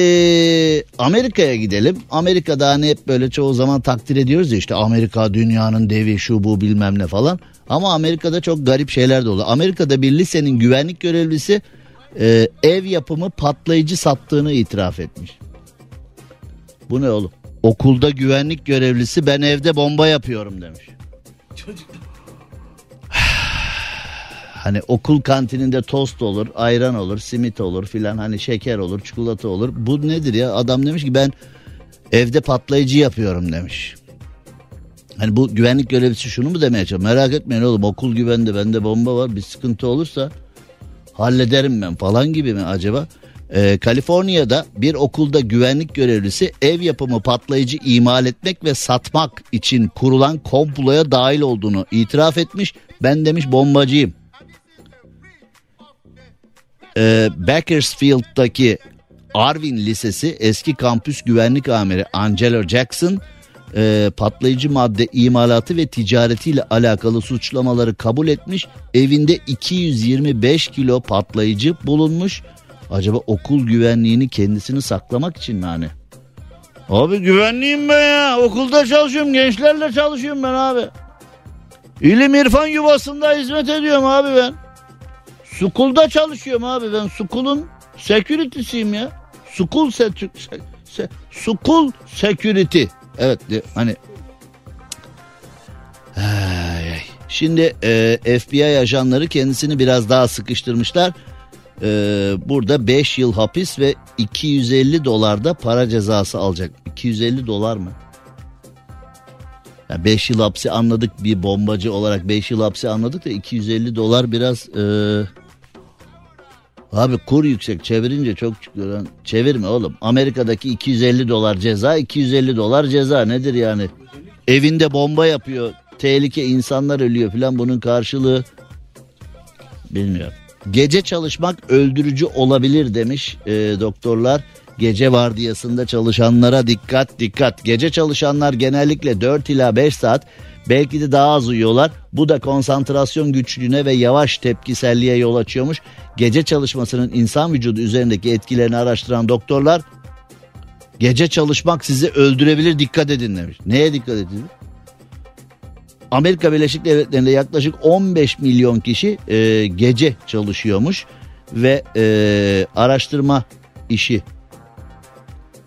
[SPEAKER 3] Amerika'ya gidelim. Amerika'da hani hep böyle çoğu zaman takdir ediyoruz ya işte Amerika dünyanın devi şu bu bilmem ne falan. Ama Amerika'da çok garip şeyler de oluyor. Amerika'da bir lisenin güvenlik görevlisi e, ev yapımı patlayıcı sattığını itiraf etmiş. Bu ne oğlum? Okulda güvenlik görevlisi ben evde bomba yapıyorum demiş. Çocuk. hani okul kantininde tost olur, ayran olur, simit olur filan hani şeker olur, çikolata olur. Bu nedir ya? Adam demiş ki ben evde patlayıcı yapıyorum demiş. Hani bu güvenlik görevlisi şunu mu demeye çalışıyor? Merak etmeyin oğlum okul güvende bende bomba var bir sıkıntı olursa hallederim ben falan gibi mi acaba? Ee, Kaliforniya'da bir okulda güvenlik görevlisi ev yapımı patlayıcı imal etmek ve satmak için kurulan komploya dahil olduğunu itiraf etmiş. Ben demiş bombacıyım. Ee, Bakersfield'daki Arvin Lisesi eski kampüs güvenlik amiri Angelo Jackson e, patlayıcı madde imalatı ve ticaretiyle alakalı suçlamaları kabul etmiş. Evinde 225 kilo patlayıcı bulunmuş. Acaba okul güvenliğini kendisini saklamak için mi hani? Abi güvenliyim ben ya. Okulda çalışıyorum. Gençlerle çalışıyorum ben abi. İlim irfan yuvasında hizmet ediyorum abi ben. Sukulda çalışıyorum abi ben. Sukulun security'siyim ya. Sukul se, se, sukul security. Evet hani Ay, Şimdi e, FBI ajanları kendisini biraz daha sıkıştırmışlar. E, burada 5 yıl hapis ve 250 dolar da para cezası alacak. 250 dolar mı? 5 yıl hapsi anladık bir bombacı olarak 5 yıl hapsi anladık da 250 dolar biraz e, Abi kur yüksek çevirince çok çıkıyor. Çevirme oğlum. Amerika'daki 250 dolar ceza 250 dolar ceza nedir yani? evinde bomba yapıyor. Tehlike insanlar ölüyor filan bunun karşılığı bilmiyorum. Gece çalışmak öldürücü olabilir demiş e, doktorlar. Gece vardiyasında çalışanlara dikkat dikkat. Gece çalışanlar genellikle 4 ila 5 saat belki de daha az uyuyorlar. Bu da konsantrasyon güçlüğüne ve yavaş tepkiselliğe yol açıyormuş. Gece çalışmasının insan vücudu üzerindeki etkilerini araştıran doktorlar gece çalışmak sizi öldürebilir dikkat edin demiş. Neye dikkat edin? Amerika Birleşik Devletleri'nde yaklaşık 15 milyon kişi e, gece çalışıyormuş ve e, araştırma işi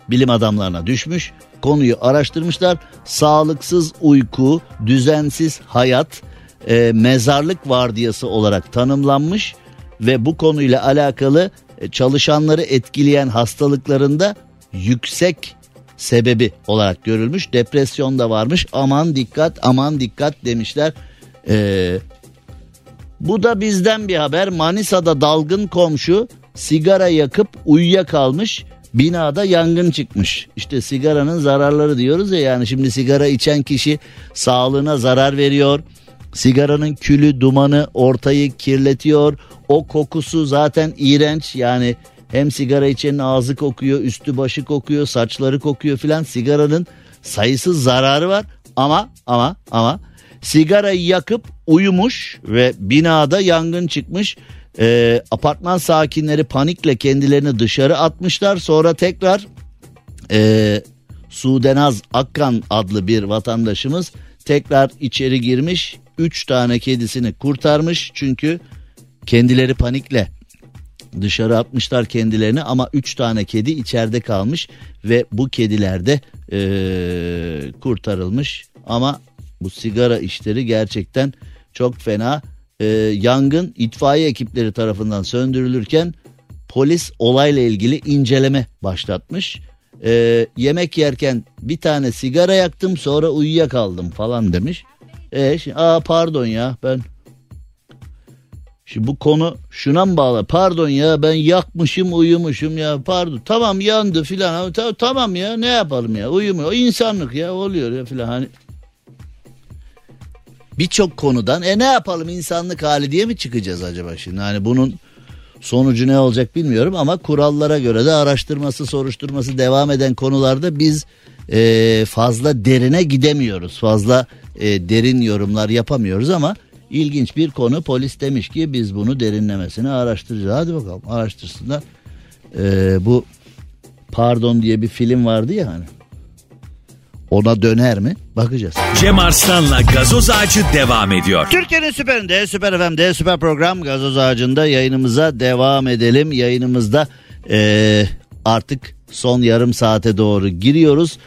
[SPEAKER 3] bilim adamlarına düşmüş. Konuyu araştırmışlar. Sağlıksız uyku, düzensiz hayat, e, mezarlık vardiyası olarak tanımlanmış ve bu konuyla alakalı e, çalışanları etkileyen hastalıklarında yüksek sebebi olarak görülmüş. Depresyon da varmış. Aman dikkat, aman dikkat demişler. Ee, bu da bizden bir haber. Manisa'da dalgın komşu sigara yakıp uyuyakalmış. Binada yangın çıkmış. İşte sigaranın zararları diyoruz ya yani şimdi sigara içen kişi sağlığına zarar veriyor. Sigaranın külü, dumanı ortayı kirletiyor. O kokusu zaten iğrenç yani hem sigara içenin ağzı kokuyor, üstü başı kokuyor, saçları kokuyor filan. Sigaranın sayısız zararı var ama ama ama sigarayı yakıp uyumuş ve binada yangın çıkmış. Ee, apartman sakinleri panikle kendilerini dışarı atmışlar. Sonra tekrar e, Sudenaz Akkan adlı bir vatandaşımız tekrar içeri girmiş. Üç tane kedisini kurtarmış çünkü kendileri panikle dışarı atmışlar kendilerini ama 3 tane kedi içeride kalmış ve bu kediler de ee, kurtarılmış ama bu sigara işleri gerçekten çok fena ee, yangın itfaiye ekipleri tarafından söndürülürken polis olayla ilgili inceleme başlatmış ee, yemek yerken bir tane sigara yaktım sonra uyuyakaldım falan demiş. E, şimdi, aa pardon ya ben Şimdi bu konu şuna mı bağlı? Pardon ya ben yakmışım uyumuşum ya pardon. Tamam yandı filan. Tamam ya ne yapalım ya uyumuyor. insanlık ya oluyor ya filan. Hani birçok konudan e ne yapalım insanlık hali diye mi çıkacağız acaba şimdi? Hani bunun sonucu ne olacak bilmiyorum ama kurallara göre de araştırması soruşturması devam eden konularda biz e, fazla derine gidemiyoruz. Fazla e, derin yorumlar yapamıyoruz ama İlginç bir konu polis demiş ki biz bunu derinlemesine araştıracağız. Hadi bakalım araştırsınlar. Ee, bu Pardon diye bir film vardı ya hani. Ona döner mi? Bakacağız.
[SPEAKER 2] Cem Arslan'la gazoz ağacı devam ediyor.
[SPEAKER 3] Türkiye'nin süperinde, süper FM'de, süper program gazoz ağacında yayınımıza devam edelim. Yayınımızda ee, artık son yarım saate doğru giriyoruz.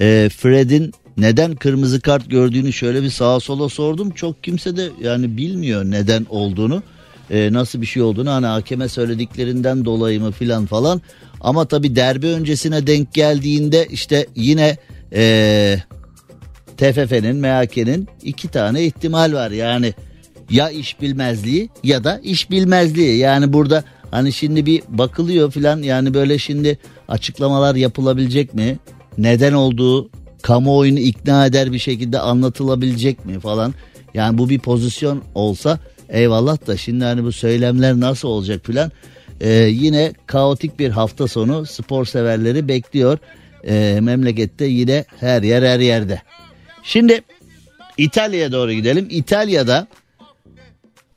[SPEAKER 3] E, Fred'in neden kırmızı kart gördüğünü şöyle bir sağa sola sordum. Çok kimse de yani bilmiyor neden olduğunu. E, nasıl bir şey olduğunu hani hakeme söylediklerinden dolayı mı filan falan. Ama tabi derbi öncesine denk geldiğinde işte yine e, TFF'nin MHK'nin iki tane ihtimal var. Yani ya iş bilmezliği ya da iş bilmezliği. Yani burada hani şimdi bir bakılıyor filan yani böyle şimdi açıklamalar yapılabilecek mi? Neden olduğu kamuoyunu ikna eder bir şekilde anlatılabilecek mi falan. Yani bu bir pozisyon olsa eyvallah da şimdi hani bu söylemler nasıl olacak filan. Ee, yine kaotik bir hafta sonu spor severleri bekliyor. Ee, memlekette yine her yer her yerde. Şimdi İtalya'ya doğru gidelim. İtalya'da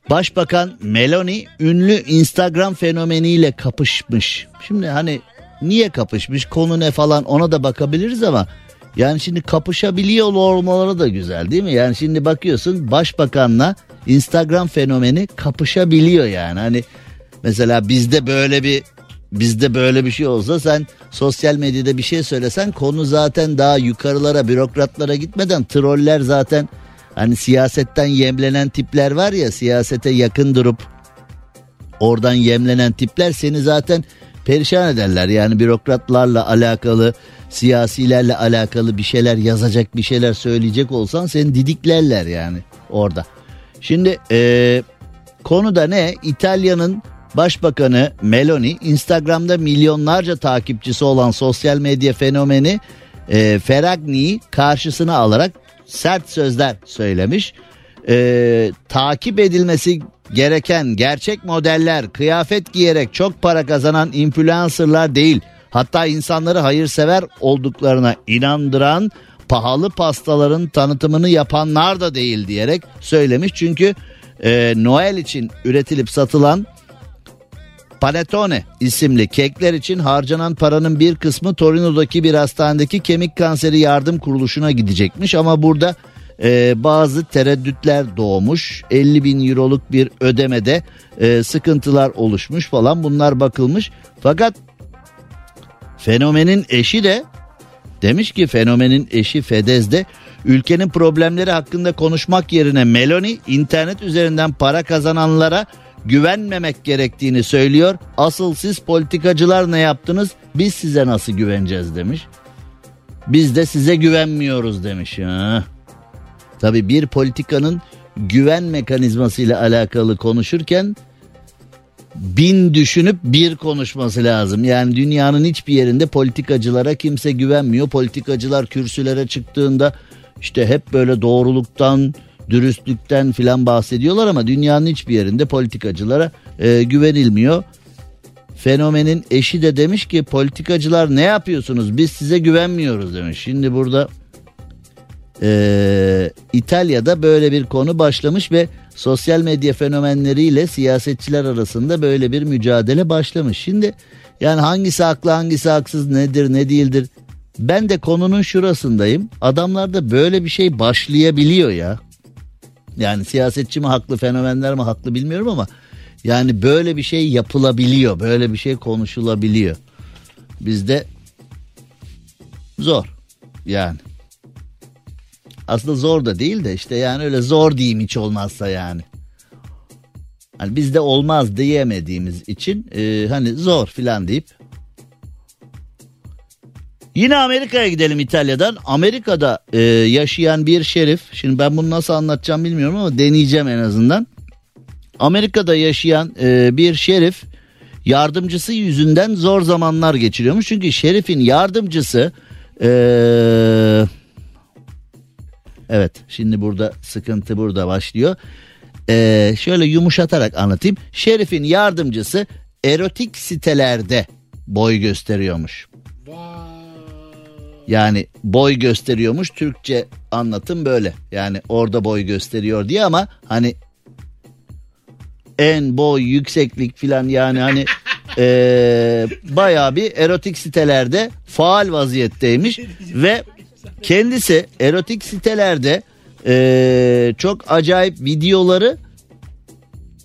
[SPEAKER 3] Başbakan Meloni ünlü Instagram fenomeniyle kapışmış. Şimdi hani niye kapışmış konu ne falan ona da bakabiliriz ama yani şimdi kapışabiliyor olmaları da güzel değil mi? Yani şimdi bakıyorsun başbakanla Instagram fenomeni kapışabiliyor yani. Hani mesela bizde böyle bir bizde böyle bir şey olsa sen sosyal medyada bir şey söylesen konu zaten daha yukarılara bürokratlara gitmeden troller zaten hani siyasetten yemlenen tipler var ya siyasete yakın durup oradan yemlenen tipler seni zaten perişan ederler. Yani bürokratlarla alakalı siyasilerle alakalı bir şeyler yazacak bir şeyler söyleyecek olsan seni didiklerler yani orada. Şimdi e, konu da ne? İtalya'nın Başbakanı Meloni Instagram'da milyonlarca takipçisi olan sosyal medya fenomeni e, Ferragni'yi karşısına alarak sert sözler söylemiş. Ee, takip edilmesi gereken gerçek modeller kıyafet giyerek çok para kazanan influencerlar değil. Hatta insanları hayırsever olduklarına inandıran pahalı pastaların tanıtımını yapanlar da değil diyerek söylemiş. Çünkü e, Noel için üretilip satılan Panettone isimli kekler için harcanan paranın bir kısmı Torino'daki bir hastanedeki kemik kanseri yardım kuruluşuna gidecekmiş. Ama burada e, bazı tereddütler doğmuş. 50 bin euroluk bir ödemede e, sıkıntılar oluşmuş falan bunlar bakılmış. Fakat fenomenin eşi de demiş ki fenomenin eşi Fedez de ülkenin problemleri hakkında konuşmak yerine Meloni internet üzerinden para kazananlara güvenmemek gerektiğini söylüyor. Asıl siz politikacılar ne yaptınız? Biz size nasıl güveneceğiz demiş. Biz de size güvenmiyoruz demiş. Ha. Tabi bir politikanın güven mekanizması ile alakalı konuşurken bin düşünüp bir konuşması lazım. Yani dünyanın hiçbir yerinde politikacılara kimse güvenmiyor. Politikacılar kürsülere çıktığında işte hep böyle doğruluktan, dürüstlükten filan bahsediyorlar ama dünyanın hiçbir yerinde politikacılara e, güvenilmiyor. Fenomenin eşi de demiş ki politikacılar ne yapıyorsunuz biz size güvenmiyoruz demiş. Şimdi burada e, İtalya'da böyle bir konu başlamış ve sosyal medya fenomenleriyle siyasetçiler arasında böyle bir mücadele başlamış. Şimdi yani hangisi haklı hangisi haksız nedir ne değildir ben de konunun şurasındayım. Adamlarda böyle bir şey başlayabiliyor ya. Yani siyasetçi mi haklı fenomenler mi haklı bilmiyorum ama yani böyle bir şey yapılabiliyor. Böyle bir şey konuşulabiliyor. Bizde zor yani. Aslında zor da değil de işte yani öyle zor diyeyim hiç olmazsa yani. Hani bizde olmaz diyemediğimiz için e, hani zor filan deyip Yine Amerika'ya gidelim İtalya'dan. Amerika'da e, yaşayan bir şerif. Şimdi ben bunu nasıl anlatacağım bilmiyorum ama deneyeceğim en azından. Amerika'da yaşayan e, bir şerif yardımcısı yüzünden zor zamanlar geçiriyormuş. Çünkü şerifin yardımcısı e, evet şimdi burada sıkıntı burada başlıyor. E, şöyle yumuşatarak anlatayım. Şerifin yardımcısı erotik sitelerde boy gösteriyormuş. Yani boy gösteriyormuş Türkçe anlatım böyle. Yani orada boy gösteriyor diye ama hani en boy yükseklik filan yani hani ee, bayağı bir erotik sitelerde faal vaziyetteymiş ve kendisi erotik sitelerde ee, çok acayip videoları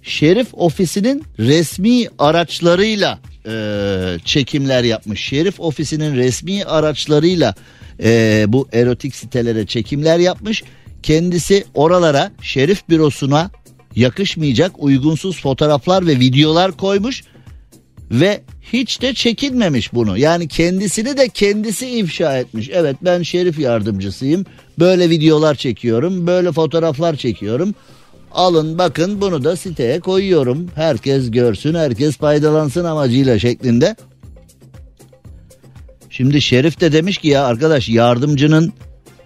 [SPEAKER 3] Şerif ofisinin resmi araçlarıyla e, çekimler yapmış. Şerif ofisinin resmi araçlarıyla e, bu erotik sitelere çekimler yapmış. Kendisi oralara şerif bürosuna yakışmayacak uygunsuz fotoğraflar ve videolar koymuş ve hiç de çekinmemiş bunu. Yani kendisini de kendisi ifşa etmiş. Evet ben şerif yardımcısıyım. Böyle videolar çekiyorum, böyle fotoğraflar çekiyorum. Alın bakın bunu da siteye koyuyorum. Herkes görsün, herkes faydalansın amacıyla şeklinde. Şimdi Şerif de demiş ki ya arkadaş yardımcının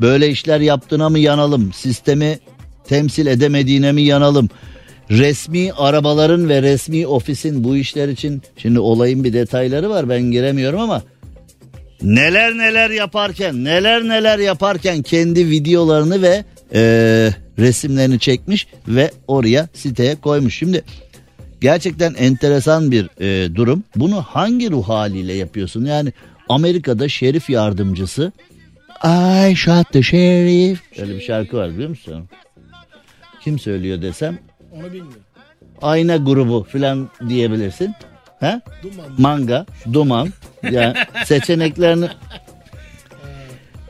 [SPEAKER 3] böyle işler yaptığına mı yanalım? Sistemi temsil edemediğine mi yanalım? Resmi arabaların ve resmi ofisin bu işler için şimdi olayın bir detayları var ben giremiyorum ama neler neler yaparken neler neler yaparken kendi videolarını ve e, resimlerini çekmiş ve oraya siteye koymuş. Şimdi gerçekten enteresan bir e, durum. Bunu hangi ruh haliyle yapıyorsun? Yani Amerika'da şerif yardımcısı I shot the sheriff. Öyle bir şarkı var biliyor musun? Kim söylüyor desem?
[SPEAKER 4] Onu bilmiyorum.
[SPEAKER 3] Ayna grubu falan diyebilirsin. Ha?
[SPEAKER 4] Duman.
[SPEAKER 3] Manga, duman. Yani seçeneklerini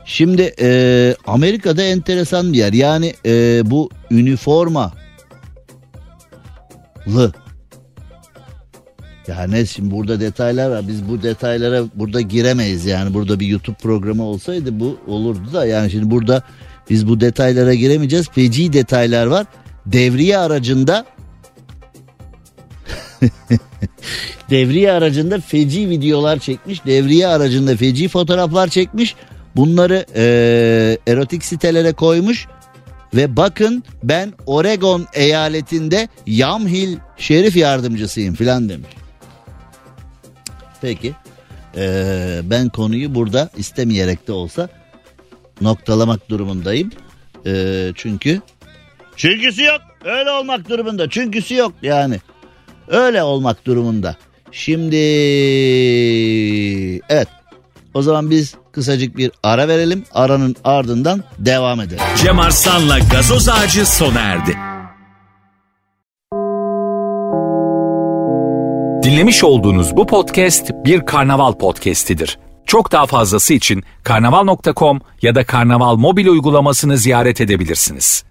[SPEAKER 3] Şimdi e, Amerika'da enteresan bir yer. Yani e, bu üniformalı. Yani şimdi burada detaylar var. Biz bu detaylara burada giremeyiz yani. Burada bir YouTube programı olsaydı bu olurdu da yani şimdi burada biz bu detaylara giremeyeceğiz. Feci detaylar var. Devriye aracında devriye aracında feci videolar çekmiş. Devriye aracında feci fotoğraflar çekmiş. Bunları e, erotik sitelere koymuş ve bakın ben Oregon eyaletinde Yamhill şerif yardımcısıyım filan demiş. Peki e, ben konuyu burada istemeyerek de olsa noktalamak durumundayım. E, çünkü çünküsü yok öyle olmak durumunda çünküsü yok yani öyle olmak durumunda. Şimdi evet o zaman biz kısacık bir ara verelim. Aranın ardından devam edelim.
[SPEAKER 2] Cem Arslan'la gazoz ağacı sona erdi.
[SPEAKER 1] Dinlemiş olduğunuz bu podcast bir karnaval podcastidir. Çok daha fazlası için karnaval.com ya da karnaval mobil uygulamasını ziyaret edebilirsiniz.